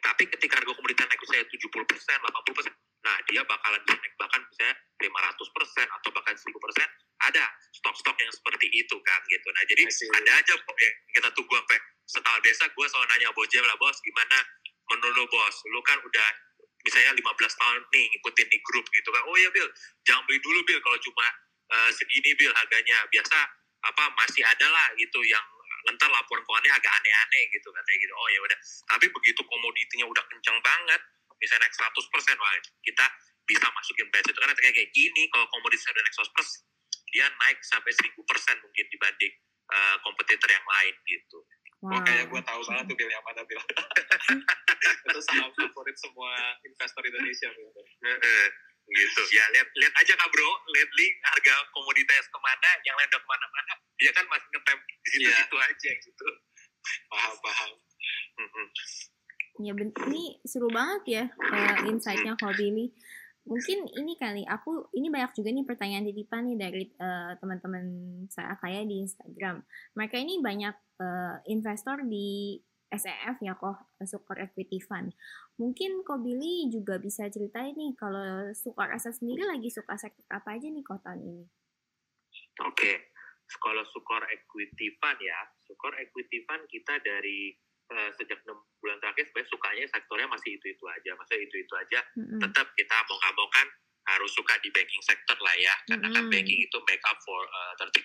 S3: tapi ketika harga komoditas naik misalnya 70%, 80%, nah dia bakalan bisa naik bahkan misalnya 500% atau bahkan 1000%, ada stok-stok yang seperti itu kan gitu. Nah jadi ada aja kok yang kita tunggu sampai setahun desa, gue selalu nanya bos Jem lah, bos gimana menurut bos, lu kan udah misalnya 15 tahun nih ngikutin di grup gitu kan, oh ya Bill, jangan beli dulu Bill kalau cuma eh, segini Bill harganya, biasa apa masih ada lah gitu yang ntar laporan keuangannya agak aneh-aneh gitu katanya gitu. Oh ya udah. Tapi begitu komoditinya udah kencang banget, misalnya naik 100%, wah kita bisa masukin itu karena kayak gini kalau komoditinya udah naik 100%, dia naik sampai 1000% mungkin dibanding eh, kompetitor yang lain gitu.
S2: Wow.
S4: Oh, kayak gue tahu banget tuh Bill yang mana Bill. itu saham favorit semua investor Indonesia.
S3: Heeh, gitu ya lihat lihat aja kak bro lihat li harga komoditas ke mana yang lain udah ke mana-mana dia kan masih ngetem di situ
S4: Iya.
S3: situ aja gitu
S4: Paham paham.
S2: Ya ben- ini seru banget ya eh, insight-nya Ko Billy. Mungkin ini kali aku ini banyak juga nih pertanyaan titipan nih dari eh, teman-teman saya kayak di Instagram. Mereka ini banyak eh, investor di SEF ya kok Sukor Equity Fund. Mungkin Ko Billy juga bisa ceritain nih kalau Sukor Aset sendiri lagi suka sektor apa aja nih kok tahun ini?
S3: Oke, kalau Sukor Equity Fund ya, Sukor Equity Fund kita dari eh, sejak enam bulan terakhir sebenarnya sukanya sektornya masih itu-itu aja, maksudnya itu-itu aja.
S2: Mm-mm.
S3: Tetap kita mau nggak mau kan harus suka di banking sector lah ya, karena kan
S2: Mm-mm.
S3: banking itu make up for eh, 30%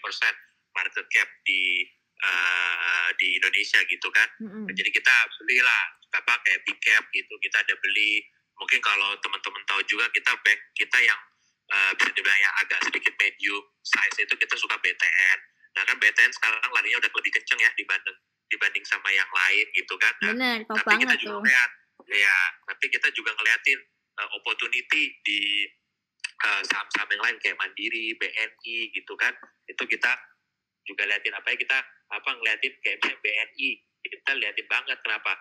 S3: market cap di eh, di Indonesia gitu kan.
S2: Mm-mm.
S3: Jadi kita belilah apa kayak big cap gitu, kita ada beli. Mungkin kalau teman-teman tahu juga kita bank kita yang bisa dibilang yang agak sedikit medium size itu kita suka BTN. Nah kan BTN sekarang larinya udah lebih kenceng ya dibanding dibanding sama yang lain gitu kan. Nah,
S2: Bener,
S3: tapi kita juga
S2: tuh.
S3: ngeliat, ya, tapi kita juga ngeliatin uh, opportunity di uh, saham-saham yang lain kayak Mandiri, BNI gitu kan. Itu kita juga liatin apa ya kita apa ngeliatin kayak misalnya BNI kita liatin banget kenapa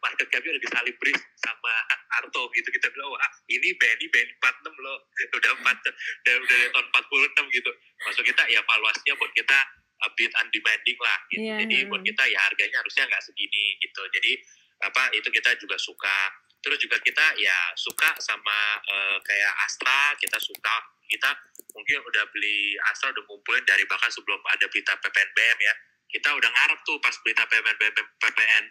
S3: market capnya udah disalibris sama Arto gitu. Kita bilang wah ini BNI BNI 46 loh. Udah 4 udah udah dari tahun 46 gitu. Maksud kita ya valuasinya buat kita a bit undemanding lah gitu.
S2: Iya,
S3: jadi
S2: iya.
S3: buat kita ya harganya harusnya nggak segini gitu. Jadi apa itu kita juga suka terus juga kita ya suka sama eh, kayak Astra kita suka kita mungkin udah beli Astra udah ngumpulin dari bahkan sebelum ada berita PPNBM ya kita udah ngarep tuh pas berita PPN BM, PPN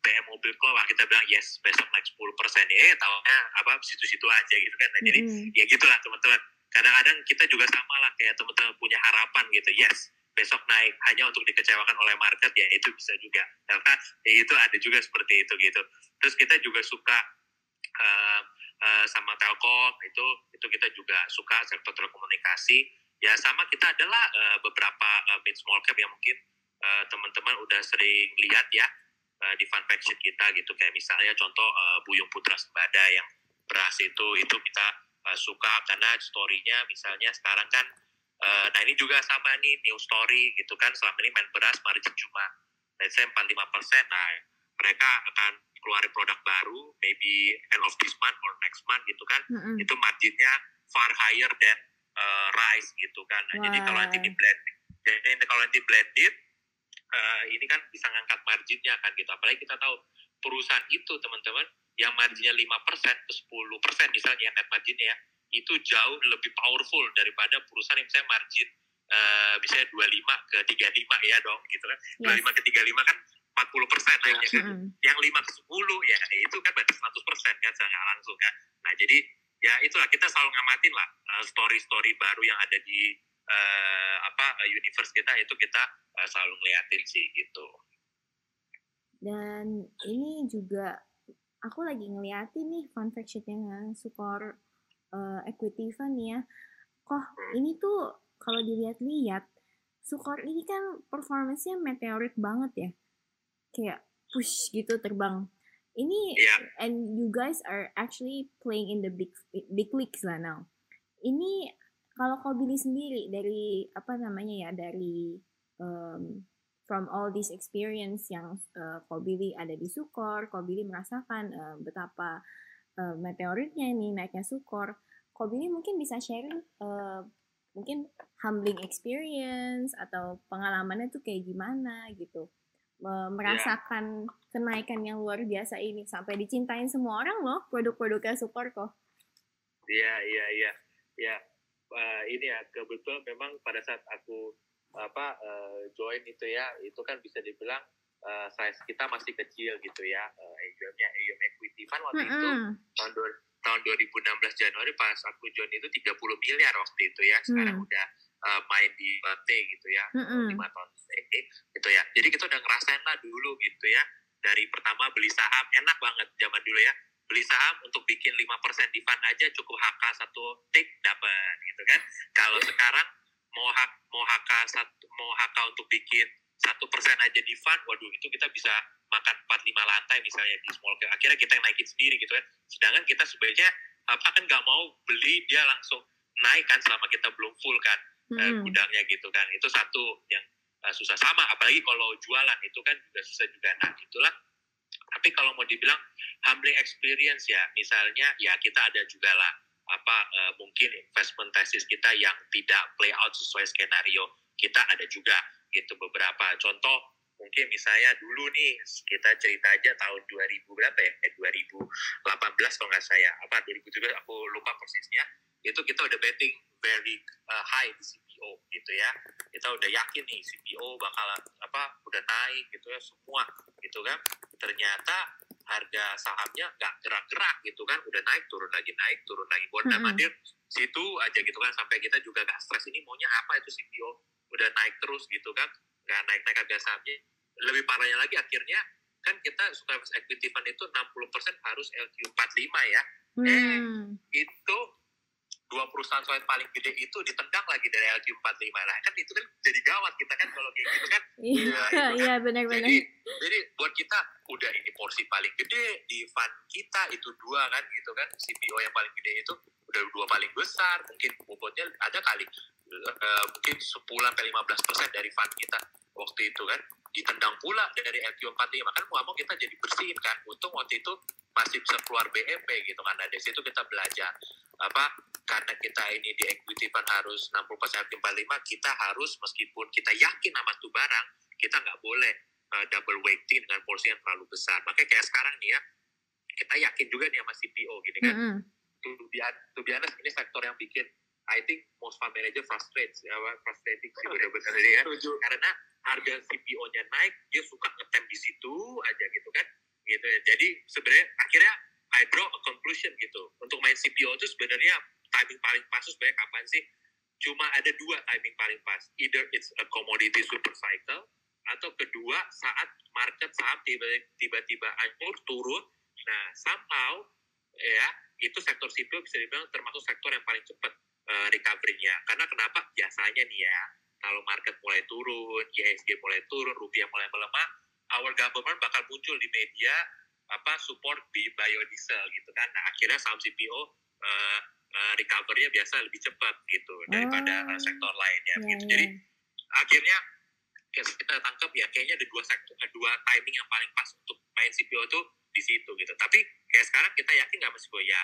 S3: BM mobil keluar kita bilang yes besok naik 10 persen eh tahunya apa situ-situ aja gitu kan nah, jadi
S2: Mm-mm.
S3: ya gitulah teman-teman kadang-kadang kita juga sama lah kayak teman-teman punya harapan gitu yes besok naik hanya untuk dikecewakan oleh market ya itu bisa juga. Karena ya itu ada juga seperti itu gitu. Terus kita juga suka eh, eh, sama telkom itu itu kita juga suka sektor telekomunikasi. Ya sama kita adalah eh, beberapa eh, mid small cap yang mungkin eh, teman-teman udah sering lihat ya eh, di sheet kita gitu. Kayak misalnya contoh eh, Buyung Putra Sembada yang beras itu itu kita eh, suka karena story-nya misalnya sekarang kan eh, nah ini juga sama nih new story gitu kan selama ini main beras margin cuma let's say 45 persen nah mereka akan keluarin produk baru maybe end of this month or next month gitu kan
S2: Mm-mm.
S3: itu marginnya far higher than uh, rice gitu kan. Nah, jadi kalau nanti di blend, jadi kalau nanti blended, uh, ini kan bisa ngangkat marginnya kan gitu. Apalagi kita tahu perusahaan itu teman-teman yang marginnya 5% ke 10% misalnya net marginnya ya, itu jauh lebih powerful daripada perusahaan yang misalnya margin uh, misalnya 25 ke 35 ya dong gitu kan.
S2: Yes.
S3: 25 ke 35 kan 40 persen naiknya kan
S2: Mm-mm.
S3: yang 5 ke 10 ya itu kan berarti 100 persen kan secara langsung kan nah jadi ya itulah kita selalu ngamatin lah uh, story-story baru yang ada di uh, apa uh, universe kita itu kita uh, selalu ngeliatin sih gitu
S2: Dan ini juga aku lagi ngeliatin nih fun fact sheetnya Sukor eh, Equity Fund ya. Kok ini tuh kalau dilihat-lihat Sukor ini kan performance-nya meteorit banget ya. Kayak push gitu terbang. Ini
S3: Iya.
S2: and you guys are actually playing in the big big leagues lah now. Ini kalau kau beli sendiri dari apa namanya ya dari um, from all this experience yang uh, kau beli ada di Sukor, kau beli merasakan uh, betapa uh, meteoritnya ini naiknya Sukor. Kau beli mungkin bisa sharing uh, mungkin humbling experience atau pengalamannya tuh kayak gimana gitu. Me- Merasakan kenaikan yang luar biasa ini sampai dicintain semua orang loh produk-produknya Sukor kok.
S3: Iya, iya, iya. Ya, ini ya kebetulan memang pada saat aku apa eh, join itu ya, itu kan bisa dibilang eh, size kita masih kecil gitu ya. Uh, AUM-nya AUM equity fund waktu itu
S2: Mm-mm.
S3: tahun dua- tahun 2016 Januari pas aku join itu 30 miliar waktu itu ya. Sekarang
S2: Hmm.
S3: udah eh, main di T gitu ya.
S2: Mm-mm.
S3: lima tahun eh, gitu ya. Jadi kita udah ngerasain lah dulu gitu ya. Dari pertama beli saham enak banget zaman dulu ya. Beli saham untuk bikin 5% di fund aja cukup HK satu tik dapat gitu kan. Kalau sekarang mau hak mau HK satu mau HK untuk bikin satu persen aja di fund, waduh itu kita bisa makan 4-5 lantai misalnya di small cap. Akhirnya kita yang naikin sendiri gitu kan. Sedangkan kita sebenarnya apa kan nggak mau beli dia langsung naik kan selama kita belum full kan eh,
S2: Mm-mm.
S3: gudangnya gitu kan itu satu yang eh, susah sama apalagi kalau jualan itu kan juga susah juga nah itulah tapi kalau mau dibilang humbling experience ya misalnya ya kita ada juga lah apa eh, mungkin investment thesis kita yang tidak play out sesuai skenario kita ada juga gitu beberapa. Contoh mungkin misalnya dulu nih kita cerita aja tahun 2000 berapa ya? Eh, 2018 kalau nggak saya apa 2017 aku lupa persisnya. Itu kita udah betting very uh, high di CPO gitu ya. Kita udah yakin nih CPO bakal apa udah naik gitu ya semua gitu kan. Ternyata harga sahamnya nggak gerak-gerak gitu kan. Udah naik turun lagi naik turun lagi. Buat
S2: Mm-mm.
S3: mandir situ aja gitu kan. Sampai kita juga gak stres ini maunya apa itu CPO udah naik terus gitu kan nggak naik-naik harga sahamnya lebih parahnya lagi akhirnya kan kita suka equity fund itu 60% harus LQ45 ya
S2: Hmm.
S3: itu dua perusahaan sawit paling gede itu ditendang lagi dari LQ45 lah kan itu kan jadi gawat kita kan kalau kayak gitu kan
S2: Iya,
S3: Iya, itu kan.
S2: iya benar-benar.
S3: jadi jadi buat kita udah ini porsi paling gede di fund kita itu dua kan gitu kan CPO yang paling gede itu udah dua paling besar mungkin bobotnya ada kali eh, mungkin 10 sampai 15 persen dari fund kita waktu itu kan. Ditendang pula dari LQ45 kan mau mau kita jadi bersihin kan. Untung waktu itu masih bisa keluar BEP gitu kan. Nah dari situ kita belajar apa karena kita ini di equity fund harus 60% LQ45 kita harus meskipun kita yakin sama tuh barang kita nggak boleh uh, double weighting dengan porsi yang terlalu besar. Makanya kayak sekarang nih ya kita yakin juga nih sama CPO gini kan.
S2: Mm -mm.
S3: to be, to be honest ini sektor yang bikin I think most fund manager frustrates ya frustrating sih benar-benar ya. Karena harga CPO-nya naik dia suka ngetem di situ aja gitu kan gitu ya. Jadi sebenarnya akhirnya I draw a conclusion gitu. Untuk main CPO itu sebenarnya timing paling pas tuh sebenarnya kapan sih? Cuma ada dua timing paling pas. Either it's a commodity super cycle atau kedua saat market saham tiba- tiba-tiba anjur turun. Nah somehow ya itu sektor CPO bisa dibilang termasuk sektor yang paling cepat uh, recovery-nya karena kenapa biasanya nih ya kalau market mulai turun, IHSG mulai turun, rupiah mulai melemah, our government bakal muncul di media apa support di biodiesel gitu kan. Nah, akhirnya saham CPO uh, uh, recovery-nya biasa lebih cepat gitu daripada uh, sektor lainnya
S2: Ya,
S3: gitu.
S2: ya.
S3: Jadi akhirnya kita tangkap ya kayaknya ada dua sektor eh, dua timing yang paling pas untuk main CPO tuh di situ gitu. Tapi kayak sekarang kita yakin nggak masih ya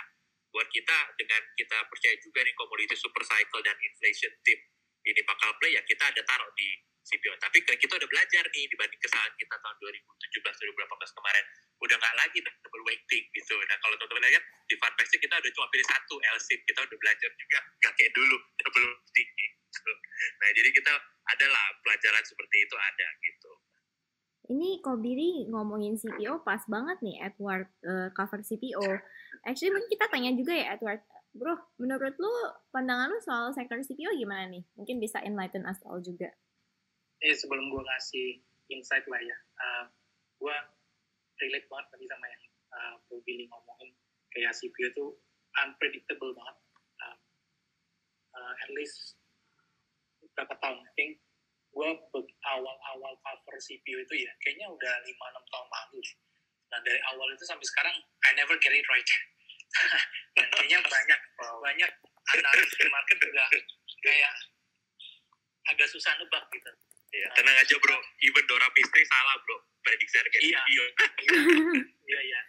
S3: buat kita dengan kita percaya juga nih komoditi super cycle dan inflation tip ini bakal play ya kita ada taruh di CPO. Tapi kita udah belajar nih dibanding kesalahan kita tahun 2017 2018 kemarin udah nggak lagi double weighting gitu. Nah kalau teman-teman lihat di Funpest kita udah cuma pilih satu LSIP kita udah belajar juga nggak kayak dulu double weighting gitu. Nah jadi kita adalah pelajaran seperti itu ada gitu.
S2: Ini Kobiri ngomongin CPO pas banget nih Edward eh, cover CPO. Actually mungkin kita tanya juga ya Edward, bro, menurut lu pandangan lu soal sektor CPO gimana nih? Mungkin bisa enlighten us all juga.
S5: eh sebelum gue ngasih insight lah ya, uh, gue relate banget tadi sama yang uh, Bro Billy ngomongin kayak CPU itu unpredictable banget. Uh, uh, at least berapa tahun, I think gue awal-awal cover CPU itu ya, kayaknya udah 5-6 tahun lalu deh. Nah dari awal itu sampai sekarang, I never get it right. Kayaknya banyak, banyak analis di market juga kayak agak susah nebak gitu.
S3: Iya, tenang aja bro, even Dora Pistri salah bro, prediksi harga
S5: Iya.
S3: CPO.
S5: Iya iya.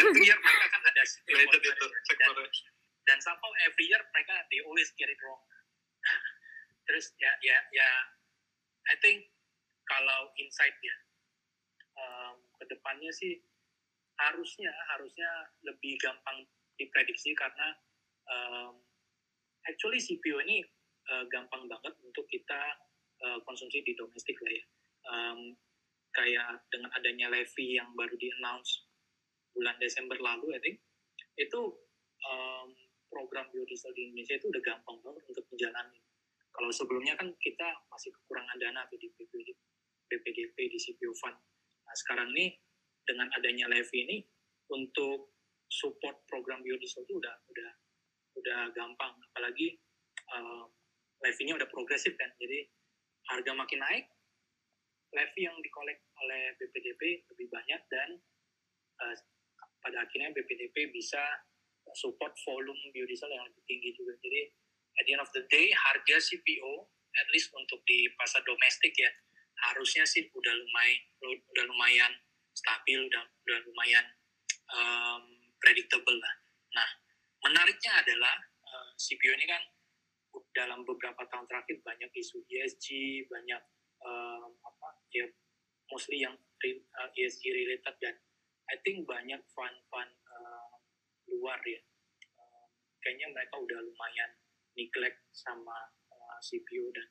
S5: Every year mereka kan ada
S3: Nah, itu itu
S5: dan, dan somehow every year mereka they always get it wrong. Terus ya ya ya I think kalau insight ya um, ke depannya sih harusnya harusnya lebih gampang diprediksi karena um, actually CPO ini uh, gampang banget untuk kita uh, konsumsi di domestik lah ya. Um, kayak dengan adanya levy yang baru di announce bulan Desember lalu, I think itu um, program biodiesel di Indonesia itu udah gampang banget untuk menjalani. Kalau sebelumnya kan kita masih kekurangan dana tuh di BPD, BPDP di CPO Fund. Nah sekarang nih dengan adanya levy ini untuk support program biodiesel itu udah udah udah gampang. Apalagi um, levy-nya udah progresif kan, jadi harga makin naik, levy yang dikolek oleh BPDP lebih banyak dan uh, pada akhirnya BPDP bisa support volume biodiesel yang lebih tinggi juga. Jadi at the end of the day harga CPO at least untuk di pasar domestik ya harusnya sih udah lumayan udah lumayan stabil udah udah lumayan um, predictable lah. Nah menariknya adalah uh, CPO ini kan dalam beberapa tahun terakhir banyak isu ESG banyak um, apa ya mostly yang uh, ESG related dan I think banyak fund-fund uh, luar ya uh, kayaknya mereka udah lumayan neglect sama uh, CPO dan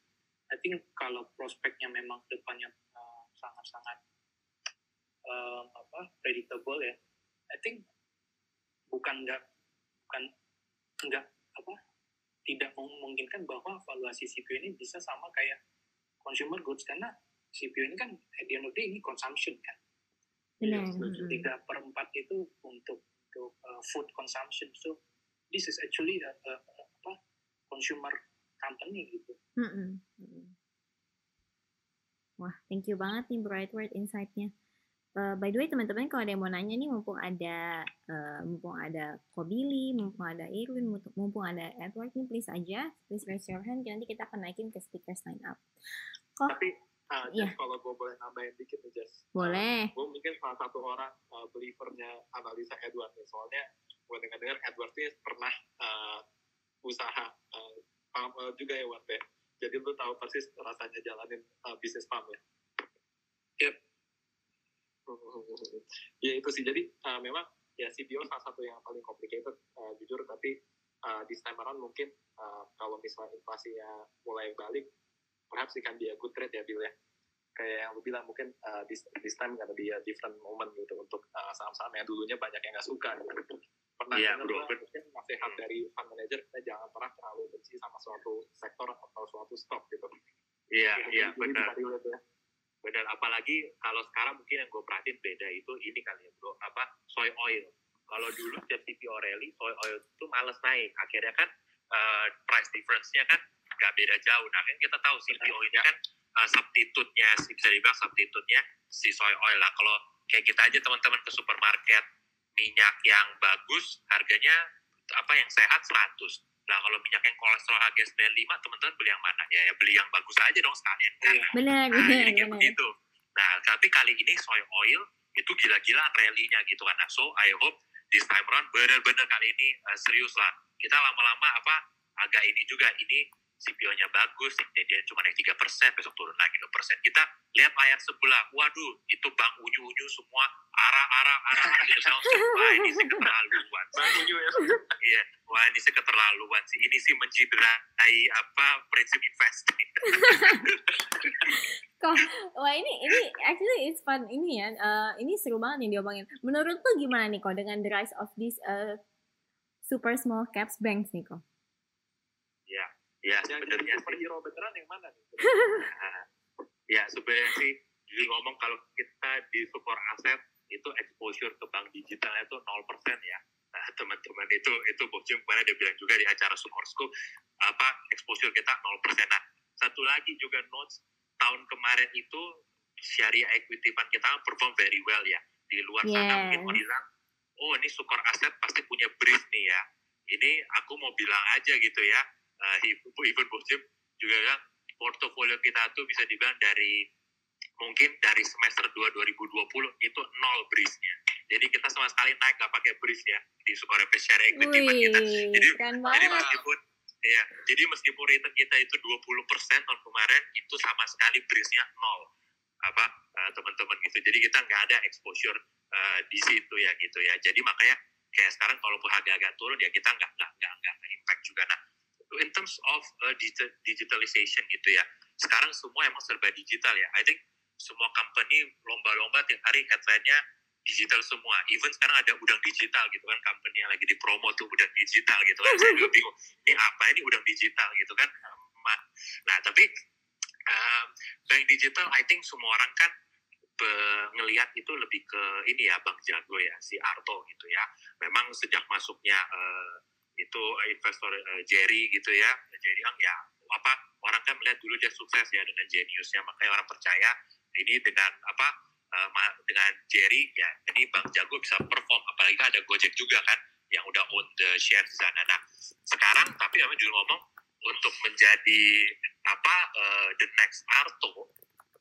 S5: I think kalau prospeknya memang depannya uh, sangat-sangat um, apa predictable ya I think bukan nggak bukan nggak apa tidak memungkinkan bahwa valuasi CPO ini bisa sama kayak consumer goods karena CPO ini kan at the end of the day ini consumption kan tiga per empat itu untuk untuk uh, food consumption so this is actually a, a, a- apa consumer company gitu
S2: Mm-mm. Mm-mm. Wah, thank you banget nih Bro Edward insight-nya. Eh, by the way teman-teman kalau ada yang mau nanya nih mumpung ada eh, mumpung ada Kobili, mumpung ada Irwin, mumpung- ada Edward nih please aja, please raise your hand nanti kita akan naikin ke speakers line up. Kok
S3: Tapi
S4: Ah,
S2: Iya.
S4: Jess, kalau gue boleh nambahin dikit nih, Jess.
S2: Boleh.
S4: gue mungkin salah satu orang uh, believernya analisa Edward nih. Soalnya gue dengar-dengar Edward ini pernah uh, usaha uh, farm oil juga ya, Ward ya. Jadi lu tahu persis rasanya jalanin uh, bisnis farm ya.
S5: Yep.
S4: ya itu sih. Jadi uh, memang ya CBO salah satu yang paling complicated uh, jujur. Tapi uh, this time around mungkin uh, kalau misalnya inflasinya mulai balik, perhaps it can be a good trade ya Bill ya kayak yang lu bilang mungkin uh, this, this time gonna be a different moment gitu untuk uh, saham-saham yang dulunya banyak yang nggak suka gitu. pernah
S3: Iya,
S4: dengar
S3: bro.
S4: mungkin nasihat dari fund manager kita jangan pernah terlalu benci sama suatu sektor atau suatu stock gitu
S3: Iya,
S4: Jadi
S3: iya,
S4: bisa
S3: benar.
S4: Ya.
S3: Benar, apalagi kalau sekarang mungkin yang gue perhatiin beda itu ini kali ya bro, apa soy oil. Kalau dulu setiap CP O'Reilly, soy oil itu males naik. Akhirnya kan eh, price difference-nya kan nggak beda jauh. Nah kan kita tahu CPO ini kan eh, substitute-nya, bisa dibilang substitute-nya si soy oil lah. Kalau kayak kita aja teman-teman ke supermarket, minyak yang bagus, harganya apa yang sehat 100. Nah kalau minyak yang kolesterol harga 95, teman-teman beli yang mana? Ya, ya beli yang bagus aja dong sekalian. kan?
S5: Iya.
S2: Benar,
S3: Nah,
S2: benar,
S3: kayak
S2: benar.
S3: begitu. Nah, tapi kali ini soy oil itu gila-gila rally-nya gitu kan. Nah, so I hope this time around benar-benar kali ini uh, serius lah. Kita lama-lama apa agak ini juga ini CPO-nya bagus, dia cuma naik 3%, besok turun lagi 2%. Kita lihat layar sebelah, waduh, itu bang unyu-unyu semua arah-arah arah-arah gitu. Wah ini sih keterlaluan.
S4: Bangunyu ya
S3: Iya, wah ini sih keterlaluan sih. Ini sih menciderai apa prinsip investing.
S2: Kok, wah ini ini actually it's fun ini ya. eh, ini seru banget nih diomongin. Menurut lu gimana nih kok dengan the rise of these eh, super small caps banks nih kok?
S3: Ya,
S4: yang jadi
S3: sebenarnya sih.
S4: superhero beneran yang mana nih
S3: ya sebenarnya sih jujur ngomong kalau kita di support aset itu exposure ke bank digitalnya itu 0% ya. Nah, teman-teman itu itu bocil kemarin dia bilang juga di acara support school apa exposure kita 0%. Nah, satu lagi juga notes tahun kemarin itu syariah equity fund kita perform very well ya. Di luar sana mungkin mau bilang, oh ini support aset pasti punya brief nih ya. Ini aku mau bilang aja gitu ya. Uh, even Bocil juga bilang portofolio kita tuh bisa dibilang dari mungkin dari semester 2 2020 itu nol brisnya. Jadi kita sama sekali naik nggak pakai bris ya di Sukore share equity fund kita. Jadi jadi meskipun ya, jadi meskipun return kita itu 20% tahun kemarin itu sama sekali brisnya nol apa eh, teman-teman gitu. Jadi kita nggak ada exposure eh, di situ ya gitu ya. Jadi makanya kayak sekarang kalaupun harga agak turun ya kita nggak nggak nggak nggak impact juga. Nah in terms of uh, digi- digitalization gitu ya. Sekarang semua emang serba digital ya. I think semua company lomba-lomba tiap hari headline-nya digital semua. Even sekarang ada udang digital gitu kan, company yang lagi dipromo tuh udang digital gitu kan. Saya juga bingung, ini apa ini udang digital gitu kan. Nah, tapi um, bank digital, I think semua orang kan ngelihat itu lebih ke ini ya, Bang Jago ya, si Arto gitu ya. Memang sejak masuknya eh, itu investor eh, Jerry gitu ya, Jerry Ang ya apa orang kan melihat dulu dia sukses ya dengan geniusnya, makanya orang percaya ini dengan apa eh, ma- dengan Jerry ya ini Bang Jago bisa perform apalagi ada Gojek juga kan yang udah own the shares di sana. Nah sekarang tapi kami juga ngomong untuk menjadi apa eh, the next Arto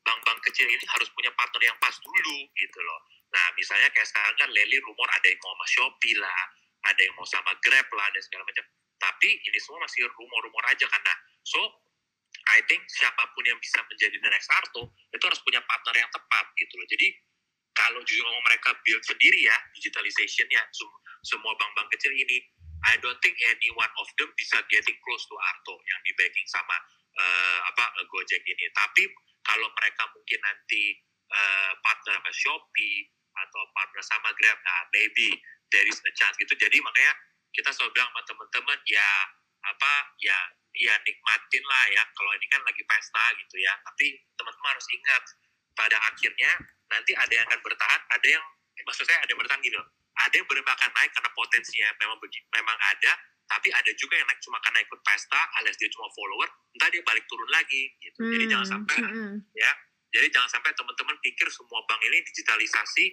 S3: bank-bank kecil ini harus punya partner yang pas dulu gitu loh. Nah misalnya kayak sekarang kan Leli rumor ada yang mau sama Shopee lah, ada yang mau sama Grab lah dan segala macam. Tapi ini semua masih rumor-rumor aja. Nah, so I think siapa pun yang bisa menjadi the next Arto itu harus punya partner yang tepat gitu loh. Jadi kalau jujur ngomong mereka build sendiri ya digitalization-nya sem- semua bank-bank kecil ini I don't think any one of them bisa getting close to Arto yang di backing sama eh, apa eh, Gojek ini. Tapi kalau mereka mungkin nanti eh, partner sama Shopee atau partner sama Grab, nah maybe there is a chance gitu. Jadi makanya kita selalu bilang sama teman-teman ya apa ya ya nikmatin lah ya. Kalau ini kan lagi pesta gitu ya. Tapi teman-teman harus ingat pada akhirnya nanti ada yang akan bertahan, ada yang maksud saya ada yang bertahan gitu. Ada yang benar akan naik karena potensinya memang memang ada, tapi ada juga yang naik cuma karena ikut pesta alias dia cuma follower, entah dia balik turun lagi gitu. Jadi jangan
S2: Hmm,
S3: sampai
S2: mm-mm.
S3: jadi jangan sampai teman-teman pikir semua bank ini digitalisasi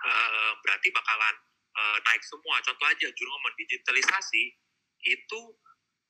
S3: eh, berarti bakalan eh, naik semua. Contoh aja juru ngomong digitalisasi itu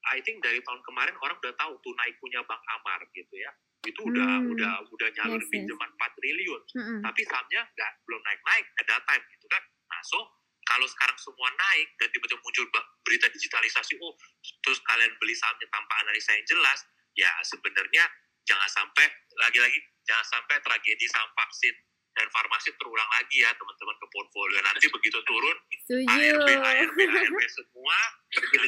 S3: I think dari tahun kemarin orang udah tahu Tunai punya Bank Amar gitu ya. itu udah
S2: Hmm.
S3: udah udah nyalurin
S2: Yes, yes.
S3: pinjaman 4 triliun
S2: Mm-mm.
S3: tapi sahamnya nggak belum naik-naik at that time gitu kan. Nah, so kalau sekarang semua naik dan tiba-tiba muncul berita digitalisasi, oh terus kalian beli sahamnya tanpa analisa yang jelas, ya sebenarnya jangan sampai lagi-lagi jangan sampai tragedi saham vaksin dan farmasi terulang lagi ya teman-teman ke portfolio. Nanti begitu turun
S2: Setuju.
S3: ARB, ARB, ARB semua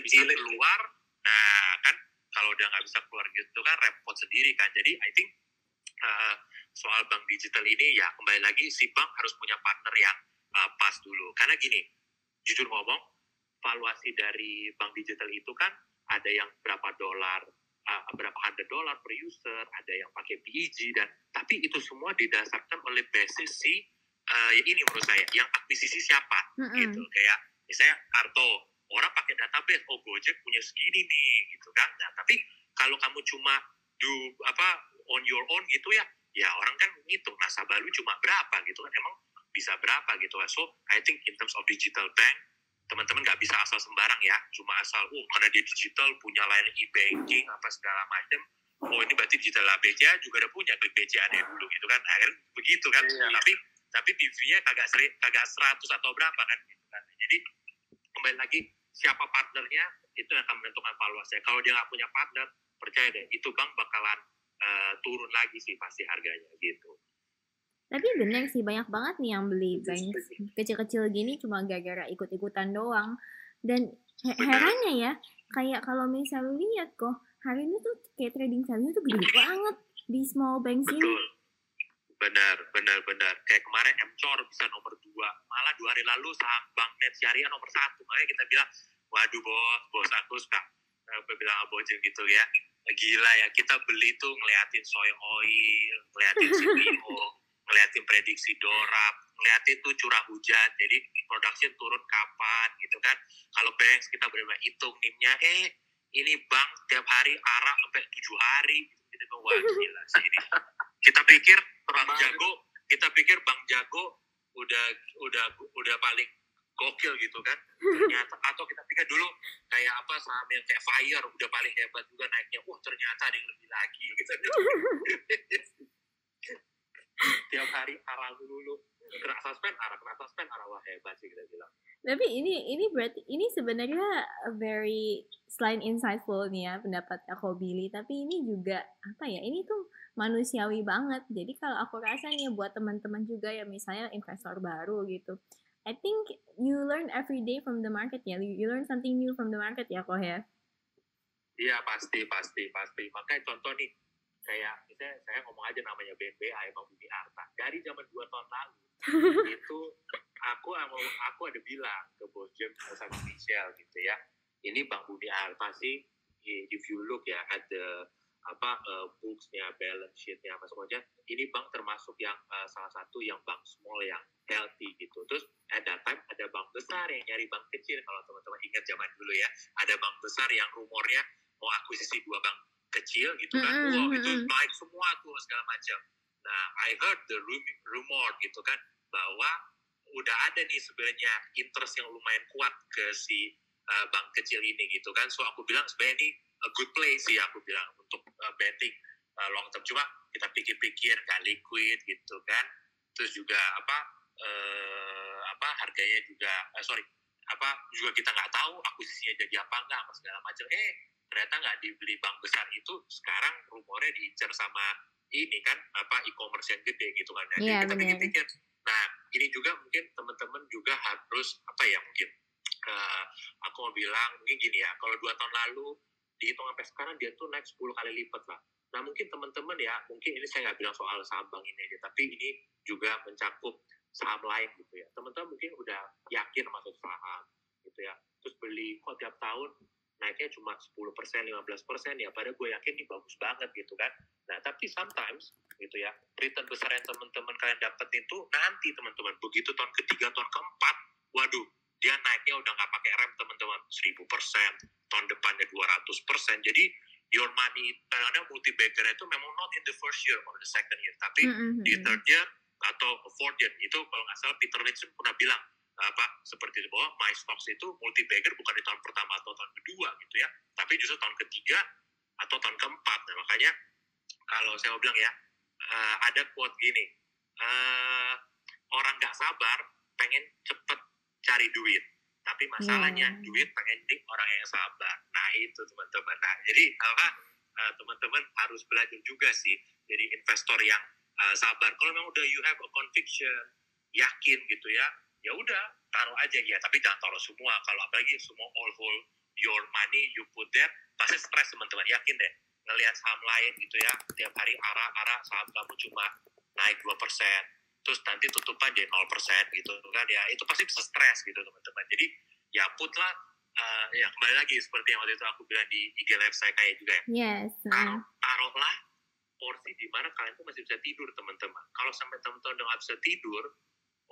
S3: bisa keluar. Nah kan kalau udah nggak bisa keluar gitu kan repot sendiri kan. Jadi I think uh, soal bank digital ini ya kembali lagi si bank harus punya partner yang uh, pas dulu. Karena gini, jujur ngomong, valuasi dari bank digital itu kan ada yang berapa dolar, uh, berapa hundred dolar per user, ada yang pakai PEG dan tapi itu semua didasarkan oleh basis si uh, ini menurut saya yang akuisisi siapa
S2: Mm-mm.
S3: gitu. Kayak misalnya Karto orang pakai database oh Gojek punya segini nih gitu kan. Nah tapi kalau kamu cuma do apa on your own gitu ya ya orang kan ngitung nasabah lu cuma berapa gitu kan emang bisa berapa gitu kan. So I think in terms of digital bank teman-teman nggak bisa asal sembarang ya. Cuma asal oh karena dia digital punya layanan e-banking apa segala macam oh ini berarti digital BCA juga udah punya klik BCA deh dulu gitu kan. Akhirnya begitu kan.
S5: Iya.
S3: tapi tapi PV-nya kagak seri, kagak 100 atau berapa kan gitu kan. Jadi kembali lagi siapa partnernya itu yang akan menentukan valuasinya. Kalau dia nggak punya partner percaya deh itu bank bakalan eh, turun lagi sih pasti harganya gitu
S2: Tapi bener sih banyak banget nih yang beli. Bank kecil-kecil gini cuma gara-gara ikut-ikutan doang. Dan he- herannya ya, kayak kalau misalnya lihat kok hari ini tuh kayak trading value tuh gede banget di small banks ini.
S3: betul. Benar benar benar. Kayak kemarin Mcor bisa nomor dua. Malah dua hari lalu saham bank net syariah nomor satu. Makanya kita bilang waduh bos bos aku suka. Eh, bilang abojeng gitu ya. Gila ya kita beli tuh ngeliatin soy oil ngeliatin CPO ngeliatin prediksi dorap ngeliatin tuh curah hujan jadi production turun kapan gitu kan. Kalau banks kita benar-benar hitung nimnya eh ini bank tiap hari arah sampai tujuh hari gitu bilang, wah gila sih ini. Kita pikir bank jago kita pikir bank jago udah udah udah paling gokil gitu kan. Ternyata atau kita pikir dulu kayak apa saham yang kayak fire udah paling hebat juga naiknya. Wah ternyata ada yang lebih lagi gitu tiap hari arah dulu kena suspend arah kena suspend arah wah hebat sih kita bilang
S2: Tapi ini ini berarti ini sebenarnya very selain insightful nih ya pendapatnya Ko Billy, tapi ini juga apa ya? Ini tuh manusiawi banget. Jadi kalau aku rasa nih buat teman-teman juga ya misalnya investor baru gitu. I think you learn every day from the market ya. You, learn something new from the market ya, Ko ya.
S3: Iya pasti pasti pasti. Makanya contoh nih kayak misalnya saya ngomong aja namanya BNBA Bang Bumi Arta. Dari zaman dua tahun lalu itu aku aku ada bilang ke bos Jam sama Michelle gitu ya ini Bang Bumi Arta sih if you look ya at the apa uh, booksnya balance sheetnya apa semuanya ini bank termasuk yang uh, salah satu yang bank small yang healthy gitu. Terus at that time ada bank besar yang nyari bank kecil kalau teman-teman ingat zaman dulu ya. Ada bank besar yang rumornya mau akuisisi dua bank kecil gitu kan.
S2: Mm-mm,
S3: wow itu naik semua tuh segala macam. Nah I heard the rum- rumor gitu kan bahwa udah ada nih sebenarnya interest yang lumayan kuat ke si uh, bank kecil ini gitu kan. So aku bilang sebenarnya ini a good play sih aku bilang untuk uh, betting uh, long term. Cuma kita pikir-pikir nggak liquid gitu kan. Terus juga apa eh, apa harganya juga eh, sorry apa juga kita nggak tahu akuisisinya jadi apa enggak apa segala macam. Eh ternyata nggak dibeli bank besar itu sekarang rumornya diincar sama ini kan apa e-commerce yang gede gitu kan. Nah, jadi
S2: Iya,
S3: kita pikir-pikir nah ini juga mungkin teman-teman juga harus apa ya mungkin eh, aku mau bilang mungkin gini ya kalau dua tahun lalu dihitung sampai sekarang dia tuh naik 10 kali lipat lah. Nah mungkin teman-teman ya mungkin ini saya nggak bilang soal saham bank ini aja tapi ini juga mencakup saham lain gitu ya. Teman-teman mungkin udah yakin masuk saham gitu ya. Terus beli kok tiap tahun naiknya cuma 10 persen 15 persen ya pada gue yakin ini bagus banget gitu kan. Nah tapi sometimes gitu ya return besar yang teman-teman kalian dapetin tuh nanti teman-teman. Begitu tahun ketiga tahun keempat waduh dia naiknya udah nggak pakai rem teman-teman. 1000 persen tahun depannya 200 persen. Jadi your money kadang-kadang multi bagger itu memang not in the first year or the second year. Tapi
S2: Mm-mm,
S3: di
S2: mm-mm.
S3: third year atau fourth year itu kalau nggak salah Peter Lynch pernah bilang apa seperti itu bahwa my stocks itu multi bagger bukan di tahun pertama atau tahun kedua gitu ya tapi justru tahun ketiga atau tahun keempat nah makanya kalau saya mau bilang ya, uh, ada quote gini, uh, orang nggak sabar pengen cepet cari duit, tapi masalahnya
S2: Yeah.
S3: duit pengen jadi orang yang sabar. Nah itu teman-teman. Nah jadi apa uh, teman-teman harus belajar juga sih jadi investor yang uh, sabar. Kalau memang udah you have a conviction, yakin gitu ya, ya udah taruh aja ya. Tapi jangan taruh semua. Kalau apalagi semua all hold your money you put there, pasti stres teman-teman. Yakin deh ngelihat saham lain gitu ya, tiap hari arah-arah saham kamu cuma naik 2%, terus nanti tutupan jadi 0% gitu kan ya, itu pasti bisa stres gitu teman-teman. Jadi ya put lah, uh, ya kembali lagi seperti yang waktu itu aku bilang di IG live saya kayak juga ya,
S2: Yes.
S3: taruh, taruhlah porsi di mana kalian tuh masih bisa tidur teman-teman. Kalau sampai teman-teman udah nggak bisa tidur,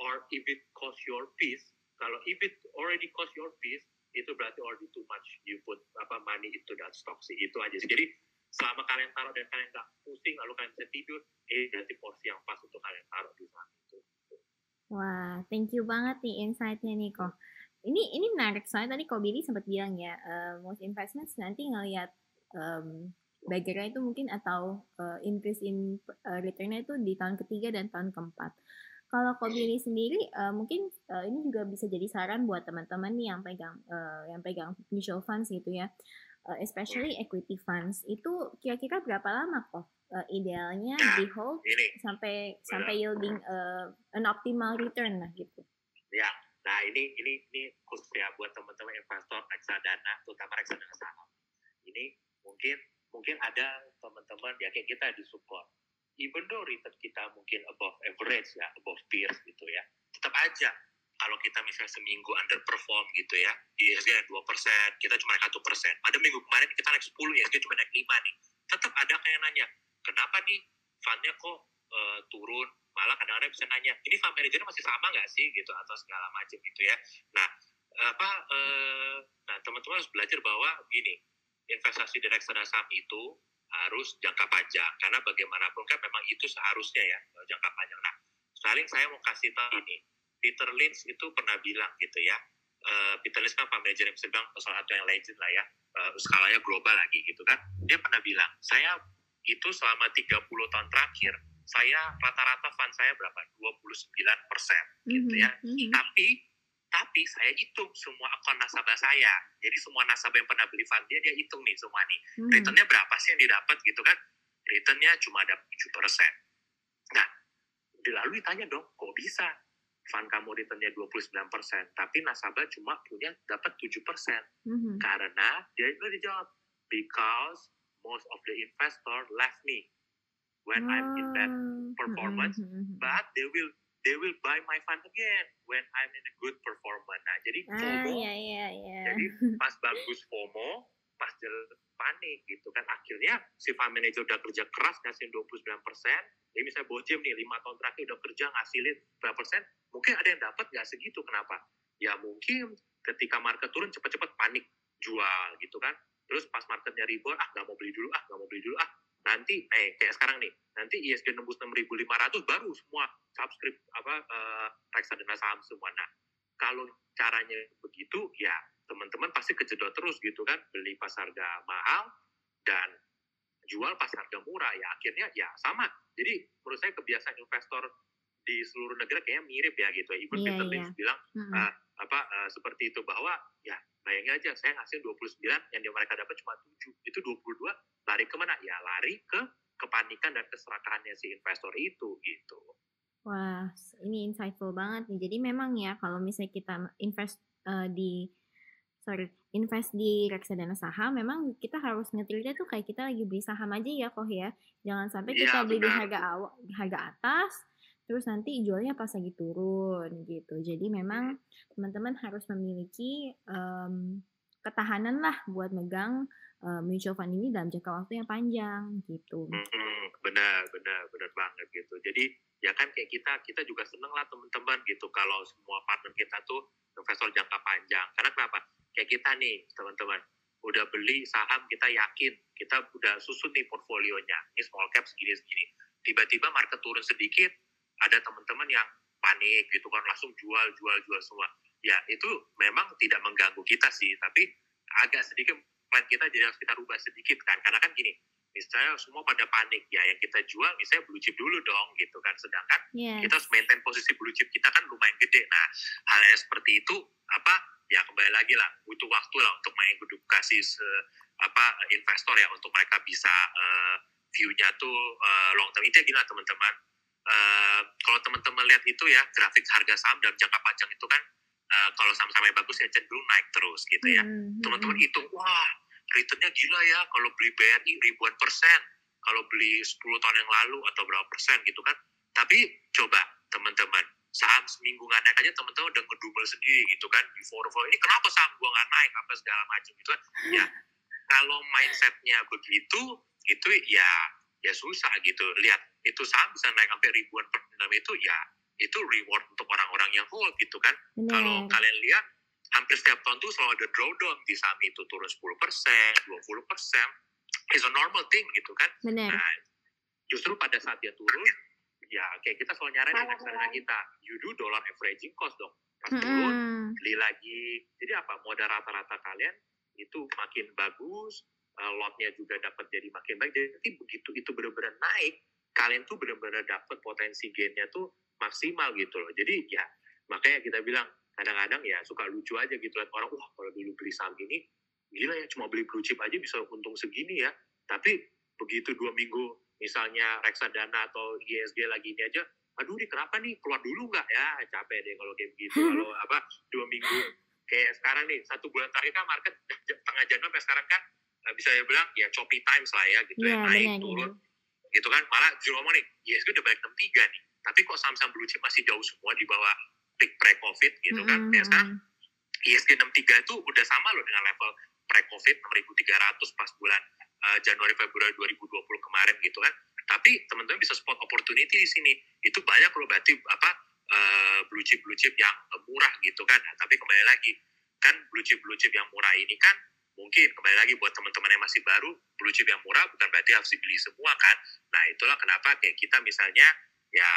S3: or if it cost your peace, kalau if it already cost your peace, itu berarti already too much you put apa money into that stock sih itu aja sih. Jadi selama kalian taruh dan kalian nggak pusing, lalu kalian bisa tidur, eh berarti porsi yang pas untuk kalian taruh di sana itu.
S2: Wah, thank you banget nih insight-nya nih kok. Ini ini menarik soalnya tadi kok Billy sempat bilang ya, eh, most investments nanti ngelihat um, itu mungkin atau eh, increase in eh, return-nya itu di tahun ketiga dan tahun keempat. Kalau kok Billy sendiri eh, mungkin eh, ini juga bisa jadi saran buat teman-teman nih yang pegang eh, yang pegang mutual funds gitu ya. Eh, especially equity funds itu kira-kira berapa lama kok eh, idealnya di hold
S3: Ini
S2: sampai sampai yielding uh, an optimal return lah gitu.
S3: Ya, nah ini ini ini khusus ya buat teman-teman investor reksadana, terutama reksadana saham. Ini mungkin mungkin ada teman-teman ya kayak kita di support. Even though return kita mungkin above average ya, above peers gitu ya, tetap aja kalau kita misalnya seminggu underperform gitu ya, ISG naik 2%, kita cuma naik 1%. Ada minggu kemarin kita naik 10, ISG cuma naik 5 nih. Tetap ada kayak nanya, kenapa nih fundnya kok eh, turun? Malah kadang-kadang bisa nanya, ini fund manajernya masih sama nggak sih gitu atau segala macam gitu ya. Nah, apa eh, nah teman-teman harus belajar bahwa gini, investasi di reksadana saham itu harus jangka panjang karena bagaimanapun kan memang itu seharusnya ya eh, jangka panjang. Nah, saling saya mau kasih tahu ini, Peter Lynch itu pernah bilang gitu ya. eh, Peter Lynch kan fund manager yang bilang salah satu yang legend lah ya, eh, skalanya global lagi gitu kan. Dia pernah bilang, saya itu selama 30 tahun terakhir, saya rata-rata fund saya berapa? 29 persen gitu ya.
S2: Mhm, mhm.
S3: Tapi tapi saya hitung semua akun nasabah saya. Jadi semua nasabah yang pernah beli fund dia, dia hitung nih semua nih.
S2: Mhm.
S3: Returnnya berapa sih yang didapat gitu kan? Returnnya cuma ada 7%. Nah, lalu ditanya dong, kok bisa? Fund kamu returnnya 29%, tapi nasabah cuma punya dapat 7%.
S2: Mhm.
S3: Karena dia itu dijawab, because most of the investor left me when I'm in bad performance,
S2: mhm, mhm, mhm.
S3: but they will they will buy my fund again when I'm in a good performance. Nah, jadi
S2: Ah,
S3: FOMO,
S2: iya iya iya.
S3: jadi pas bagus FOMO, pas panik gitu kan. Akhirnya si fund manager udah kerja keras ngasih 29 persen, dia misalnya bojem nih, lima tahun terakhir udah kerja ngasilin berapa persen, mungkin ada yang dapat nggak segitu. Kenapa? Ya mungkin ketika market turun cepet-cepet panik jual gitu kan. Terus pas marketnya rebound, ah nggak mau beli dulu, ah nggak mau beli dulu, ah nanti eh kayak sekarang nih nanti ISG nembus 6.500 baru semua subscribe apa eh, reksadana saham semua nah kalau caranya begitu ya teman-teman pasti kejedot terus gitu kan beli pas harga mahal dan jual pas harga murah ya akhirnya ya sama jadi menurut saya kebiasaan investor di seluruh negara kayaknya mirip ya gitu even
S2: Iya,
S3: Peter
S2: iya.
S3: Lynch bilang
S2: Mhm.
S3: ah, apa eh, seperti itu bahwa ya bayangin aja saya ngasih 29 yang dia mereka dapat cuma 7 itu 22 lari ke mana ya lari ke kepanikan dan keserakahannya si investor itu gitu
S2: Wah, ini insightful banget nih. Jadi memang ya kalau misalnya kita invest eh, di sorry invest di reksadana saham, memang kita harus ngetilnya tuh kayak kita lagi beli saham aja ya kok ya. Jangan sampai
S3: Iya,
S2: kita beli di harga awal, harga atas, terus nanti jualnya pas lagi turun gitu. Jadi memang teman-teman harus memiliki em, ketahanan lah buat megang eh, mutual fund ini dalam jangka waktu yang panjang gitu.
S3: Mm-mm, benar benar benar banget gitu. Jadi ya kan kayak kita kita juga seneng lah teman-teman gitu kalau semua partner kita tuh investor jangka panjang. Karena kenapa? Kayak kita nih teman-teman udah beli saham kita yakin kita udah susun nih portfolionya. Ini small cap segini segini. Tiba-tiba market turun sedikit ada teman-teman yang panik gitu kan langsung jual jual jual semua ya itu memang tidak mengganggu kita sih tapi agak sedikit plan kita jadi harus kita rubah sedikit kan. Karena kan gini misalnya semua pada panik ya yang kita jual misalnya blue chip dulu dong gitu kan. Sedangkan
S2: Yes.
S3: kita harus maintain posisi blue chip kita kan lumayan gede. Nah hal yang seperti itu apa ya kembali lagi lah butuh waktu lah untuk mengedukasi se, apa investor ya untuk mereka bisa eh, view-nya tuh eh, long term. Itu gila teman-teman. Eh, kalau teman-teman lihat itu ya grafik harga saham dalam jangka panjang itu kan eh, kalau saham-saham yang bagus ya cenderung naik terus gitu ya.
S2: Hmm, hmm,
S3: teman-teman
S2: hmm.
S3: hitung wah returnnya gila ya kalau beli BRI ribuan persen kalau beli 10 tahun yang lalu atau berapa persen gitu kan. Tapi coba teman-teman saham seminggu nggak naik aja teman-teman udah ngedumel sendiri gitu kan. Before before ini kenapa saham gua nggak naik? apa segala macam gitu kan. Ya kalau mindsetnya begitu gitu ya ya susah gitu. Lihat itu saham bisa naik sampai ribuan per enam itu ya itu reward untuk orang-orang yang hold gitu kan kalau
S2: Benar.
S3: kalian lihat hampir setiap tahun tuh selalu ada drawdown di saham itu turun 10 persen, 20 persen. It's a normal thing gitu kan.
S2: Benar.
S3: Nah, justru pada saat dia turun, ya kayak kita selalu nyaranin reksadana
S6: malah.
S3: kita, you do dollar averaging cost dong. Pas turun,
S2: Mm-mm.
S3: beli lagi. Jadi apa? Modal rata-rata kalian itu makin bagus, eh, lotnya juga dapat jadi makin baik. Jadi begitu itu benar-benar naik, kalian tuh benar-benar dapat potensi gainnya tuh maksimal gitu loh. Jadi ya makanya kita bilang kadang-kadang ya suka lucu aja gitu lihat orang wah kalau dulu beli saham ini gila ya cuma beli blue chip aja bisa untung segini ya. Tapi begitu dua minggu misalnya reksadana atau ISG lagi ini aja aduh nih kenapa nih keluar dulu nggak ya capek deh kalau kayak begitu kalau apa dua minggu kayak sekarang nih satu bulan terakhir kan market tengah Januari sampai sekarang kan eh, bisa ya bilang ya choppy times lah ya gitu
S2: Iya,
S3: ya naik
S2: benar,
S3: turun
S2: benar.
S3: gitu kan malah jujur ngomong nih ISG udah balik 63 nih tapi kok saham-saham blue chip masih jauh semua di bawah pre-covid gitu kan
S2: Mm-mm,
S3: kayak sekarang
S2: mm-mm.
S3: ISG 63 itu udah sama loh dengan level pre-covid 6.300 pas bulan eh, Januari Februari 2020 kemarin gitu kan. Tapi teman-teman bisa spot opportunity di sini. Itu banyak loh berarti apa eh, blue chip blue chip yang murah gitu kan. Nah, tapi kembali lagi kan blue chip blue chip yang murah ini kan mungkin kembali lagi buat teman-teman yang masih baru blue chip yang murah bukan berarti harus dibeli semua kan. Nah itulah kenapa kayak kita misalnya ya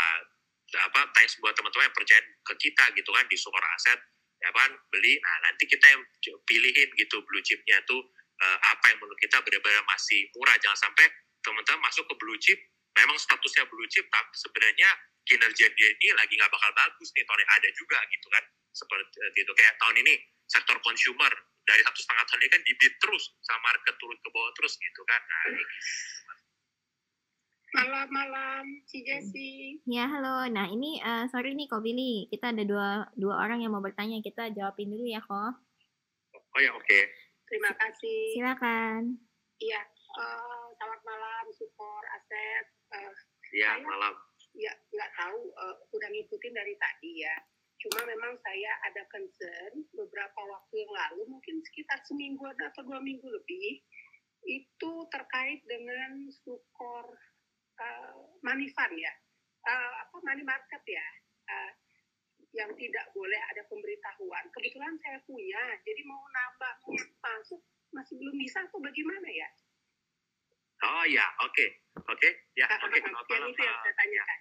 S3: apa thanks buat teman-teman yang percaya ke kita gitu kan di Sukor Aset ya kan beli. Nah nanti kita yang pilihin gitu blue chipnya tuh eh, apa yang menurut kita benar-benar masih murah. Jangan sampai teman-teman masuk ke blue chip memang statusnya blue chip tapi sebenarnya kinerja dia ini lagi nggak bakal bagus nih tahun ada juga gitu kan. Seperti itu kayak tahun ini sektor consumer dari satu setengah tahun ini kan dibit terus sama market turun ke bawah terus gitu kan. Nah, ini.
S6: Malam-malam, Ci Jessi.
S2: Ya, halo. Nah, ini eh, sorry nih Ko Billy. Kita ada dua dua orang yang mau bertanya. Kita jawabin dulu ya, Ko.
S3: oh ya oke
S6: Terima kasih.
S2: Silakan.
S6: Iya, eh, selamat malam. Eh,
S3: ya
S6: Saya-
S3: malam
S6: ya, nggak tahu, eh, udah ngikutin dari tadi ya. Cuma memang saya ada concern beberapa waktu yang lalu, mungkin sekitar seminggu atau dua minggu lebih, itu terkait dengan sukor eh, money fund ya, Eh, apa money market ya, Eh, yang tidak boleh ada pemberitahuan. Kebetulan saya punya, jadi mau nambah mau masuk masih belum bisa atau bagaimana ya?
S3: oh ya oke oke ya
S6: Ah,
S3: oke
S6: ah, yang itu yang
S3: Pak.
S6: saya tanyakan.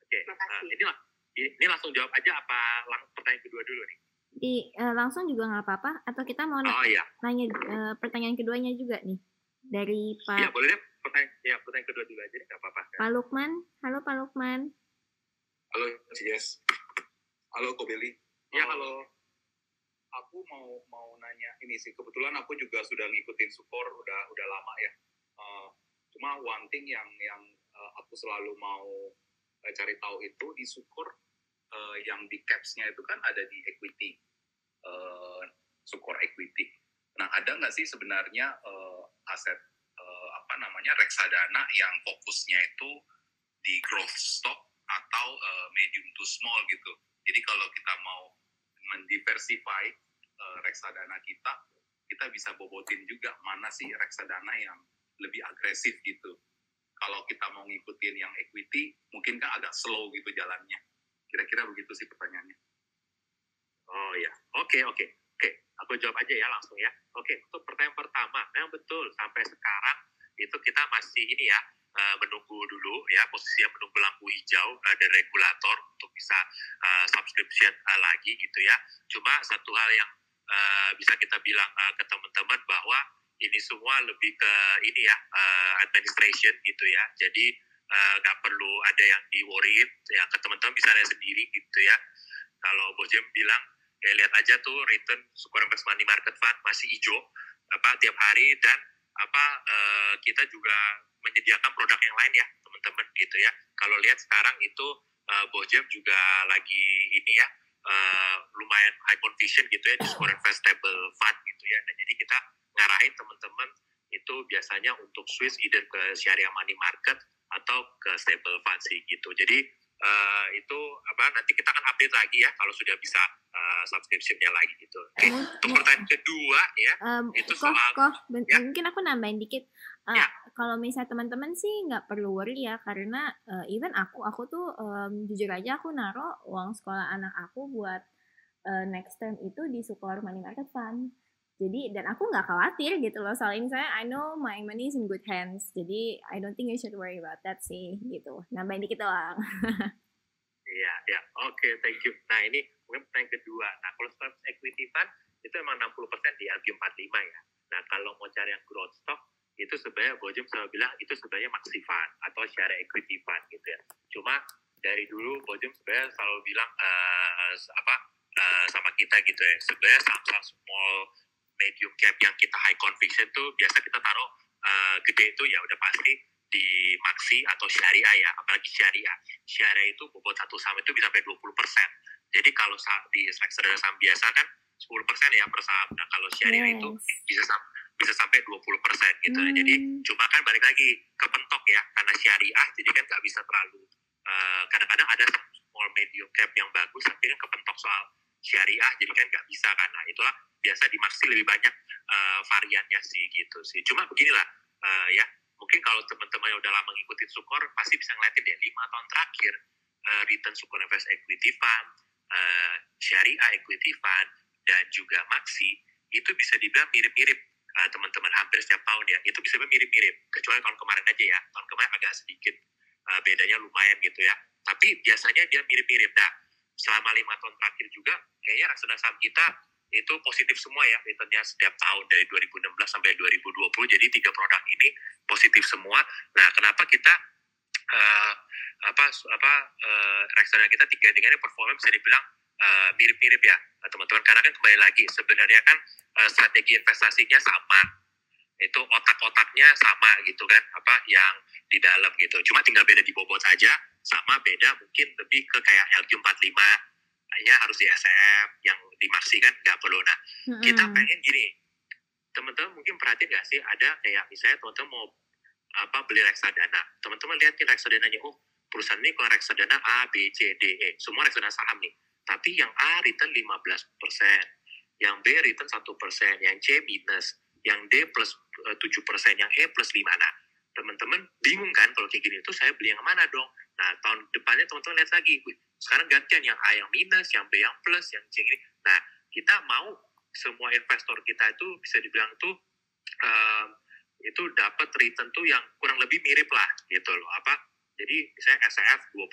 S3: Oke,
S6: Makasih.
S3: nah, ini lah. Ini, ini langsung jawab aja apa lang pertanyaan kedua dulu nih?
S2: Di eh, langsung juga nggak apa-apa atau kita mau na-
S3: Oh iya,
S2: nanya eh, pertanyaan keduanya juga nih dari Pak
S3: iya boleh deh. Pertanyaan, ya pertanyaan kedua dulu aja deh, nggak apa-apa.
S2: Pak Lukman. Halo Pak Lukman.
S4: Halo, Cies. Halo, Kobeli.
S3: Ya halo.
S4: Aku mau mau nanya ini sih. Kebetulan aku juga sudah ngikutin Sukor udah udah lama ya. Eh, cuma one thing yang yang eh, aku selalu mau eh, cari tahu itu di Sukor eh, yang di caps-nya itu kan ada di equity. eh, Sukor equity. Nah, ada nggak sih sebenarnya eh, aset apa namanya reksadana yang fokusnya itu di growth stock atau eh, medium to small gitu. Jadi kalau kita mau mendiversify eh, reksadana kita, kita bisa bobotin juga mana sih reksadana yang lebih agresif gitu. Kalau kita mau ngikutin yang equity, mungkin kan agak slow gitu jalannya. Kira-kira begitu sih pertanyaannya.
S3: Oh ya, oke oke oke. Aku jawab aja ya langsung ya. Oke, untuk pertanyaan pertama, memang betul sampai sekarang itu kita masih ini ya eh, menunggu dulu ya posisinya menunggu lampu hijau eh, dari regulator untuk bisa eh, subscription lagi gitu ya. Cuma satu hal yang bisa kita bilang ke teman-teman bahwa ini semua lebih ke ini ya administration gitu ya. Jadi nggak perlu ada yang di worry ya ke teman-teman bisa lihat sendiri gitu ya. Kalau Bos Jem bilang ya lihat aja tuh return Sukor Invest Money Market Fund masih hijau apa tiap hari dan apa uh, kita juga menyediakan produk yang lain ya teman-teman gitu ya. Kalau lihat sekarang itu uh, Bojem juga lagi ini ya uh, lumayan high conviction gitu ya di Sukor Investable Fund gitu ya. Nah, jadi kita ngarahin teman-teman itu biasanya untuk switch either ke syariah money market atau ke stable fund sih gitu. Jadi uh, itu apa nanti kita akan update lagi ya kalau sudah bisa uh, subscriptionnya lagi gitu. Oke, okay. untuk pertanyaan kedua ya
S2: um,
S3: itu
S2: koh,
S3: soal
S2: koh,
S3: ya.
S2: mungkin aku nambahin dikit. Uh, ya. Kalau misalnya teman-teman sih nggak perlu worry ya karena uh, even aku aku tuh um, jujur aja aku naruh uang sekolah anak aku buat uh, next term itu di Sukor Money Market Fund jadi dan aku nggak khawatir gitu loh soal ini saya I know my money is in good hands jadi I don't think you should worry about that sih gitu nambahin dikit doang
S3: Iya, ya. Oke, okay, thank you. Nah, ini mungkin pertanyaan kedua. Nah, kalau stock equity fund itu emang 60% di LQ45 ya. Nah, kalau mau cari yang growth stock, itu sebenarnya Bojem selalu bilang itu sebenarnya maxi fund atau share equity fund gitu ya. Cuma dari dulu Bojem sebenarnya selalu bilang uh, apa uh, sama kita gitu ya. Sebenarnya saham-saham small medium cap yang kita high conviction tuh biasa kita taruh uh, gede itu ya udah pasti di maxi atau syariah ya apalagi syariah syariah itu bobot satu saham itu bisa sampai 20 persen jadi kalau di reksadana saham biasa kan 10 persen ya per saham nah kalau syariah yes. itu bisa bisa sampai 20 persen gitu hmm. jadi cuma kan balik lagi ke pentok ya karena syariah jadi kan nggak bisa terlalu uh, kadang-kadang ada small medium cap yang bagus tapi kan kepentok soal syariah jadi kan nggak bisa karena itulah biasa di Maxi lebih banyak uh, variannya sih gitu sih cuma beginilah uh, ya mungkin kalau teman-teman yang udah lama ngikutin Sukor pasti bisa ngeliatin deh lima tahun terakhir uh, return Sukor Invest Equity Fund uh, Syariah Equity Fund dan juga Maxi itu bisa dibilang mirip-mirip. Uh, teman-teman hampir setiap tahun ya itu bisa mirip-mirip. Kecuali tahun kemarin aja ya tahun kemarin agak sedikit uh, bedanya lumayan gitu ya. Tapi biasanya dia mirip-mirip. Nah selama lima tahun terakhir juga kayaknya reksadana saham kita itu positif semua ya returnnya setiap tahun dari 2016 sampai 2020 jadi tiga produk ini positif semua. Nah kenapa kita uh, apa apa uh, reksadana kita tiga tiganya performa bisa dibilang uh, mirip-mirip ya teman-teman. Karena kan kembali lagi sebenarnya kan uh, strategi investasinya sama. Itu otak-otaknya sama gitu kan apa yang di dalam gitu. Cuma tinggal beda di bobot aja sama beda mungkin lebih ke kayak LQ45 hanya harus di SM yang dimaksikan nggak perlu. Nah hmm. kita pengen gini. Teman-teman mungkin perhatiin nggak sih ada kayak misalnya teman-teman mau apa beli reksadana. Teman-teman lihat nih reksadananya oh perusahaan ini kalau reksadana A B C D E semua reksadana saham nih. Tapi yang A return 15 persen yang B return satu persen yang C minus yang D plus eh, tujuh persen yang E plus lima. Nah teman-teman bingung kan kalau kayak gini itu saya beli yang mana dong? Nah tahun depannya teman-teman lihat lagi sekarang gantian yang A yang minus yang B yang plus yang C ini nah kita mau semua investor kita itu bisa dibilang tuh um, itu dapat return tuh yang kurang lebih mirip lah gitu loh. Apa? Jadi misalnya SCF 20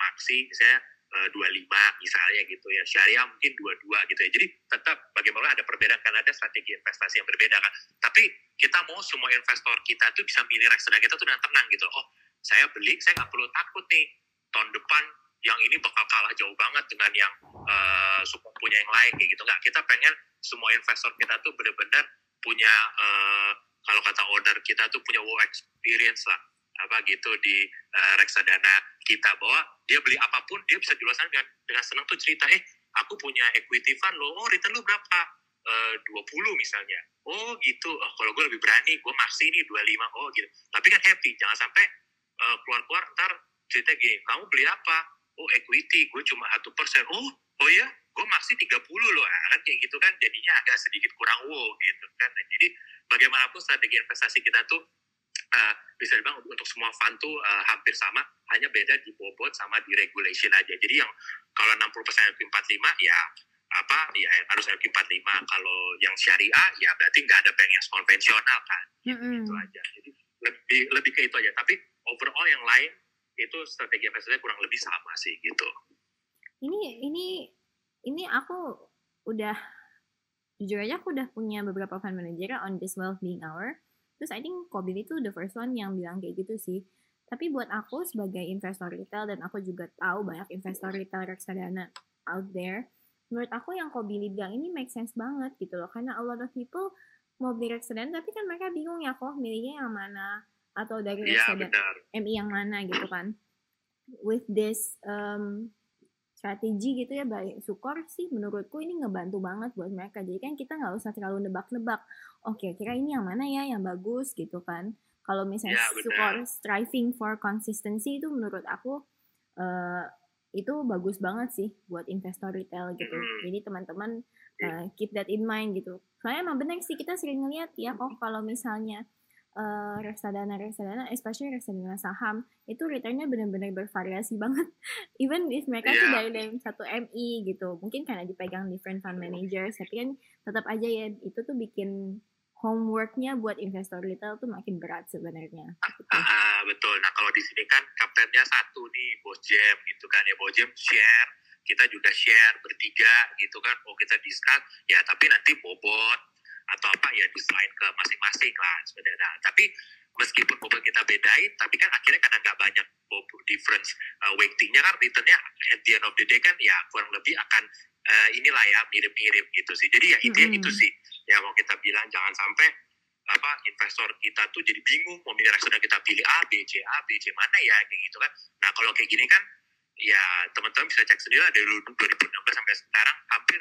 S3: Maxi misalnya 25 eh, misalnya gitu ya. Syariah mungkin 22 gitu ya. Jadi tetap bagaimana ada perbedaan karena ada strategi investasi yang berbeda kan. Tapi kita mau semua investor kita tuh bisa milih reksadana kita tuh dengan tenang gitu oh saya beli saya nggak perlu takut nih. Tahun depan yang ini bakal kalah jauh banget dengan yang uh, punya yang lain kayak gitu. Nggak kita pengen semua investor kita tuh benar-benar punya uh, kalau kata owner kita tuh punya wow experience lah. Apa gitu di uh, reksadana kita bahwa dia beli apa pun dia bisa jualan dengan dengan senang tuh cerita eh aku punya equity fund lo oh return lo berapa? Uh, 20 misalnya. Oh gitu. Oh, kalau gue lebih berani gue maksi nih 25 oh gitu. Tapi kan happy jangan sampai uh, keluar-keluar ntar cerita gini kamu beli apa? Oh equity gue cuma satu persen. Oh oh ya gue maksi 30 loh. Nah, kan kayak gitu kan jadinya agak sedikit kurang wow gitu kan. Nah, jadi bagaimanapun strategi investasi kita tuh uh, bisa dibilang untuk semua fund tuh uh, hampir sama, hanya beda di bobot sama di regulation aja. Jadi yang kalau 60% LQ45 ya apa ya harus LQ45. Kalau yang syariah ya berarti nggak ada bank yang konvensional kan. Mm-hmm. Itu aja. Jadi lebih lebih ke itu aja. Tapi overall yang lain itu strategi investasinya kurang lebih sama sih gitu.
S2: Ini ini ini aku udah jujur aja aku udah punya beberapa fund manager on this well-being hour. Terus I think Kobe itu the first one yang bilang kayak gitu sih. Tapi buat aku sebagai investor retail dan aku juga tahu banyak investor retail reksadana out there, menurut aku yang Kobe bilang ini make sense banget gitu loh. Karena a lot of people mau beli reksadana tapi kan mereka bingung ya kok milihnya yang mana atau dari
S3: Iya
S2: reksadana
S3: benar.
S2: MI yang mana gitu kan. With this um, strategi gitu ya baik Sukor sih menurutku ini ngebantu banget buat mereka. Jadi kan kita nggak usah terlalu nebak-nebak oke kira ini yang mana ya yang bagus? gitu kan. Kalau misalnya
S3: Ya.
S2: Sukor striving for consistency itu menurut aku eh, itu bagus banget sih buat investor retail gitu.
S3: Mm.
S2: jadi teman-teman eh, keep that in mind gitu. Soalnya emang benar sih kita sering ngeliat ya kok kalau misalnya eh, reksadana reksadana especially reksadana saham itu returnnya benar-benar bervariasi banget even if mereka tuh
S3: Iya.
S2: dari dalam satu MI gitu mungkin karena dipegang different fund managers tapi kan tetap aja ya itu tuh bikin homeworknya buat investor retail tuh makin berat sebenarnya gitu.
S3: Ah, ah, betul. Nah kalau di sini kan kaptennya satu nih, Bos Jem gitu kan ya. Bos Jem share, kita juga share bertiga gitu kan. Oh kita discuss, ya tapi nanti bobot atau apa ya desain ke masing-masing lah sebenarnya. Nah, tapi meskipun bobot kita bedain, tapi kan akhirnya karena nggak banyak bobot difference uh, weightingnya kan returnnya at the end of the day kan ya kurang lebih akan uh, inilah ya mirip-mirip gitu sih. Jadi ya intinya
S2: Mm-mm.
S3: itu sih yang mau kita bilang jangan sampai apa investor kita tuh jadi bingung mau milih reksadana kita pilih A, B, C, A, B, C mana ya kayak gitu kan. Nah kalau kayak gini kan ya teman-teman bisa cek sendiri lah dari dulu 2016 sampai sekarang hampir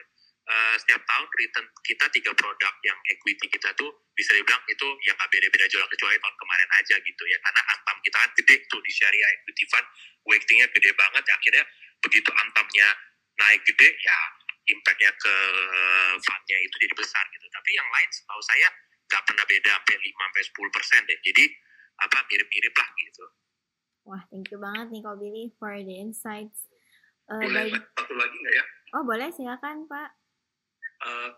S3: eh, setiap tahun return kita tiga produk yang equity kita tuh bisa dibilang itu yang nggak beda-beda jual kecuali tahun kemarin aja gitu ya. Karena antam kita kan gede tuh di syariah equity fund weightingnya gede banget ya. Akhirnya begitu antamnya naik gede ya impactnya ke fundnya itu jadi besar gitu. Tapi yang lain setahu saya nggak pernah beda sampai 5 sampai 10 persen deh. Jadi apa mirip-mirip lah gitu.
S2: Wah thank you banget nih Kak Billy for the insights. Eh,
S4: Boleh
S2: dari-
S4: satu lagi nggak ya?
S2: oh boleh. Silakan Pak
S4: Eh,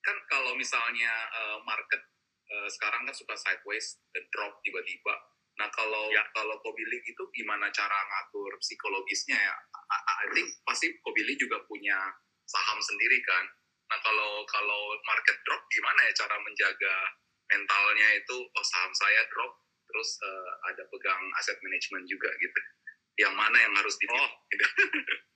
S4: kan kalau misalnya eh, market eh, sekarang kan suka sideways dan drop tiba-tiba. Nah kalau
S3: Ya.
S4: kalau Kobili itu gimana cara ngatur psikologisnya ya? I, I think pasti Kobili juga punya saham sendiri kan. Nah kalau kalau market drop gimana ya cara menjaga mentalnya itu? Oh saham saya drop, terus eh, ada pegang aset management juga gitu. Yang mana yang harus dipilih?
S3: Oh.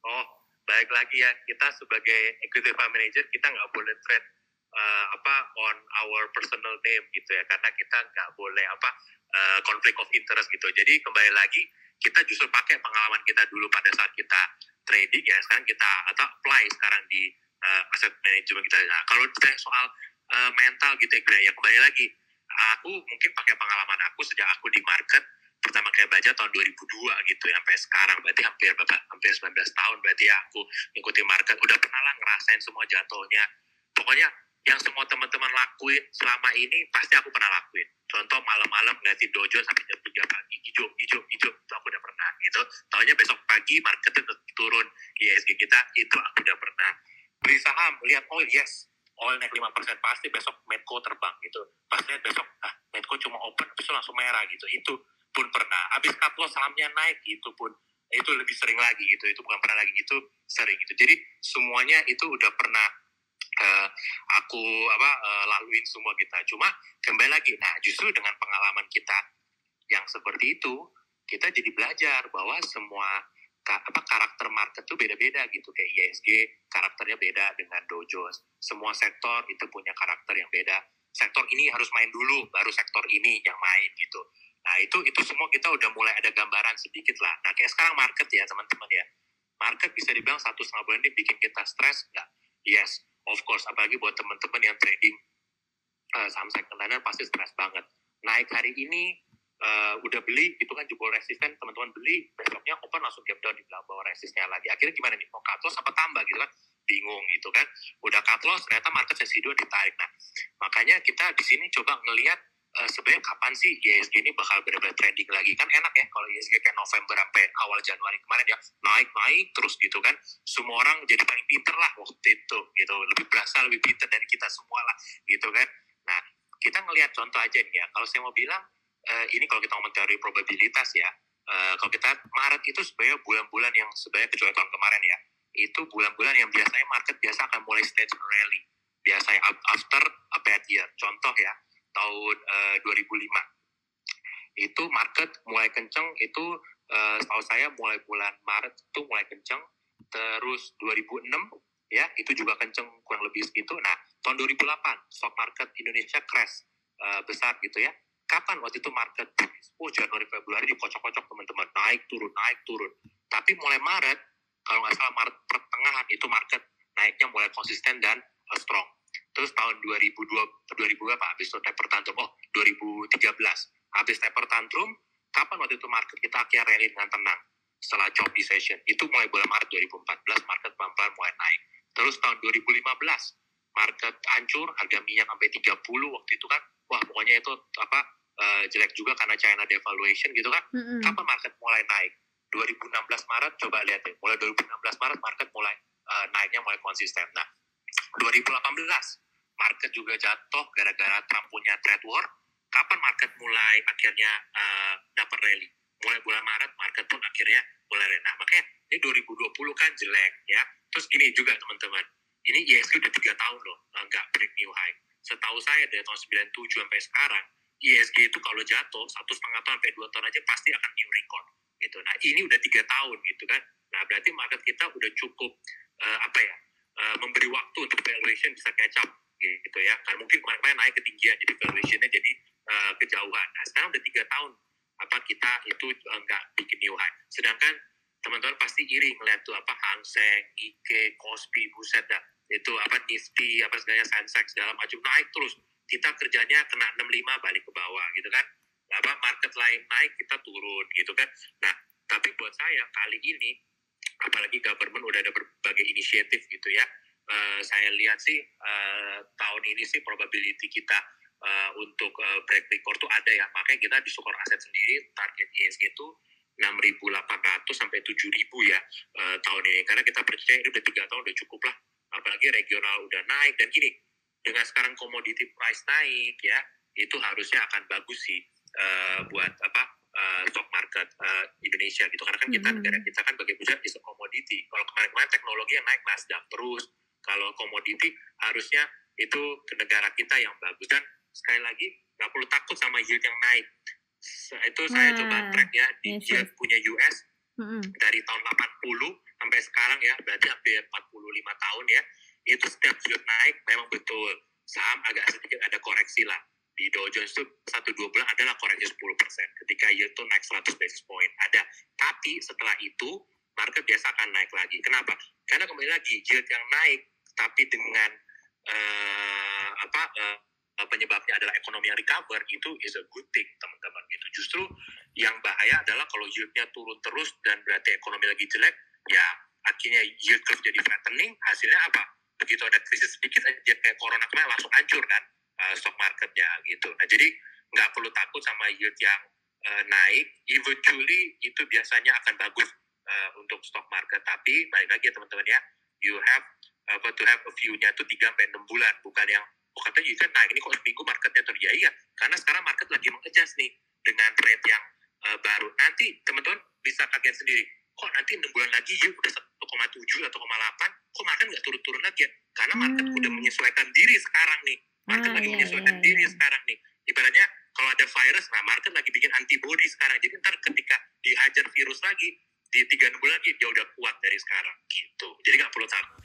S3: Oh, baik lagi ya. Kita sebagai executive fund manager kita nggak boleh trade uh, apa on our personal name gitu ya, karena kita nggak boleh apa uh, conflict of interest gitu. Jadi kembali lagi kita justru pakai pengalaman kita dulu pada saat kita trading ya, sekarang kita atau apply sekarang di uh, asset management kita. Nah, kalau ditanya soal uh, mental gitu ya, ya kembali lagi. Aku mungkin pakai pengalaman aku sejak aku di market pertama kali baca tahun 2002 gitu ya sampai sekarang. Berarti hampir berapa hampir 19 tahun. Berarti ya aku ngikutin market. Udah pernah lah ngerasain semua jatuhnya. Pokoknya yang semua teman-teman lakuin selama ini pasti aku pernah lakuin. Contoh malam-malam ngeliatin dojo sampai jam 3 pagi. Hijau hijau hijau. Itu aku udah pernah gitu. Tahunya besok pagi market itu turun. ISG kita itu aku udah pernah. Beli saham lihat oil yes. Oil naik 5% pasti besok Medco terbang gitu. Pas lihat besok ah Medco cuma open itu langsung merah gitu. Itu pun pernah. Habis cut loss sahamnya naik itu pun. Itu lebih sering lagi gitu itu bukan pernah lagi itu sering gitu. Jadi semuanya itu udah pernah eh, aku apa eh, laluin semua kita. Cuma kembali lagi nah justru dengan pengalaman kita yang seperti itu kita jadi belajar bahwa semua apa karakter market tuh beda-beda gitu. Kayak ISG karakternya beda dengan Dow Jones semua sektor itu punya karakter yang beda. Sektor ini harus main dulu baru sektor ini yang main gitu nah itu itu semua kita udah mulai ada gambaran sedikit lah. Nah kayak sekarang market ya teman-teman ya. Market bisa dibilang satu setengah bulan ini bikin kita stres nggak? Yes of course. Apalagi buat teman-teman yang trading eh, saham second liner pasti stres banget. Naik hari ini eh, udah beli itu kan jebol resisten teman-teman beli besoknya open langsung gap down di bawah resistnya lagi. Akhirnya gimana nih? Mau cut loss apa tambah gitu kan? Bingung gitu kan? Udah cut loss ternyata market sesi dua ditarik. Nah makanya kita di sini coba ngelihat eh, sebenarnya kapan sih ISG ini bakal benar-benar trending lagi? Kan enak ya kalau ISG kayak November sampai awal Januari kemarin ya naik naik terus gitu kan. Semua orang jadi paling pinter lah waktu itu gitu. Lebih berasa lebih pinter dari kita semua lah gitu kan. Nah kita ngelihat contoh aja nih ya. Kalau saya mau bilang eh, ini kalau kita ngomong teori probabilitas ya eh, kalau kita Maret itu sebenarnya bulan-bulan yang sebenarnya kecuali tahun kemarin ya itu bulan-bulan yang biasanya market biasa akan mulai stage rally. After a bad year. Contoh ya, tahun uh, 2005 itu market mulai kenceng itu uh, setahu saya mulai bulan Maret itu mulai kenceng. Terus 2006 ya itu juga kenceng kurang lebih segitu. Nah tahun 2008 stock market Indonesia crash uh, besar gitu ya. Kapan waktu itu market oh Januari Februari dikocok-kocok teman-teman. Naik turun naik turun. Tapi mulai Maret kalau nggak salah Maret pertengahan itu market naiknya mulai konsisten dan strong terus tahun 2002 2000 apa habis itu taper tantrum oh 2013 habis taper tantrum kapan waktu itu market kita akhirnya rally dengan tenang? Setelah choppy session itu mulai bulan Maret 2014 market pelan-pelan mulai naik. Terus tahun 2015 market hancur harga minyak sampai 30 waktu itu kan. Wah pokoknya itu apa uh, jelek juga karena China devaluation gitu kan.
S2: Mm-mm.
S3: kapan market mulai naik? 2016 Maret coba lihat ya mulai 2016 Maret market mulai uh, naiknya mulai konsisten. Nah 2018 market juga jatuh gara-gara Trump punya trade war kapan market mulai akhirnya uh, dapat rally? Mulai bulan Maret market pun akhirnya mulai rally. Nah makanya ini 2020 kan jelek ya. Terus gini juga teman-teman. Ini ISG udah tiga tahun loh uh, nggak break new high. Setahu saya dari tahun 97 sampai sekarang ISG itu kalau jatuh satu setengah tahun sampai dua tahun aja pasti akan new record gitu. Nah ini udah tiga tahun gitu kan. Nah berarti market kita udah cukup uh, apa ya memberi waktu untuk valuation bisa catch up gitu ya. Kan mungkin kemarin-kemarin naik ketinggian jadi valuationnya jadi uh, kejauhan. Nah sekarang udah tiga tahun apa kita itu uh, nggak bikin new high. Sedangkan teman-teman pasti iri ngeliat tuh apa Hang Seng, Ike, Kospi, buset dah. Itu apa Nifty, apa segalanya Sensex segala macam. Naik terus. Kita kerjanya kena 65 balik ke bawah gitu kan. Apa market lain naik kita turun gitu kan. Nah tapi buat saya kali ini apalagi government udah ada berbagai inisiatif gitu ya uh, saya lihat sih uh, tahun ini sih probability kita uh, untuk uh, break record tuh ada ya. Makanya kita di Sukor Aset sendiri target ISG itu 6.800 sampai 7.000 ya uh, tahun ini. Karena kita percaya ini udah tiga tahun udah cukup lah. Apalagi regional udah naik. Dan gini dengan sekarang commodity price naik ya itu harusnya akan bagus sih uh, buat apa uh, stock market uh, Indonesia gitu. Karena kan kita
S2: Mhm.
S3: negara kita kan bagi besar is a commodity. Kalau kemarin-kemarin teknologi yang naik Nasdaq terus kalau komoditi harusnya itu ke negara kita yang bagus. Dan sekali lagi nggak perlu takut sama yield yang naik. Itu saya
S2: Nah,
S3: coba track ya di
S2: yes,
S3: yield
S2: yes.
S3: punya US
S2: Mm-mm.
S3: dari tahun 80 sampai sekarang ya berarti hampir 45 tahun ya itu setiap yield naik memang betul. Saham agak sedikit ada koreksi lah. Di Dow Jones itu satu dua bulan adalah koreksi 10% ketika yield itu naik 100 basis point. Ada. Tapi setelah itu market biasa akan naik lagi. Kenapa? Karena kembali lagi yield yang naik tapi dengan eh, apa eh, penyebabnya adalah ekonomi yang recover itu is a good thing teman-teman. Gitu justru yang bahaya adalah kalau yieldnya turun terus dan berarti ekonomi lagi jelek ya akhirnya yield curve jadi flattening. Hasilnya apa? Begitu ada krisis sedikit aja kayak corona kemarin langsung hancur kan uh, stock marketnya gitu. Nah jadi nggak perlu takut sama yield yang uh, naik. Eventually itu biasanya akan bagus uh, untuk stock market. Tapi balik lagi ya teman-teman ya you have apa to have a view-nya itu 3 sampai 6 bulan. Bukan yang oh katanya yield kan naik. Ini kok seminggu marketnya turun ya iya. Karena sekarang market lagi mengadjust nih dengan rate yang uh, baru. Nanti teman-teman bisa kaget sendiri. Kok nanti 6 bulan lagi yield udah 1,7 atau 1,8 kok market nggak turun-turun lagi ya? Karena market
S2: Hmm.
S3: udah menyesuaikan diri sekarang nih. Market
S2: Ah,
S3: lagi
S2: iya,
S3: menyesuaikan
S2: iya,
S3: diri
S2: iya.
S3: sekarang nih. Ibaratnya kalau ada virus nah market lagi bikin antibody sekarang. Jadi ntar ketika dihajar virus lagi di tiga bulan lagi dia udah kuat dari sekarang gitu jadi nggak perlu takut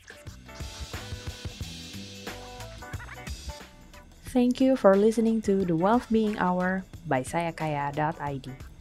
S1: Thank you for listening to the Wealth Being Hour by sayakaya.id.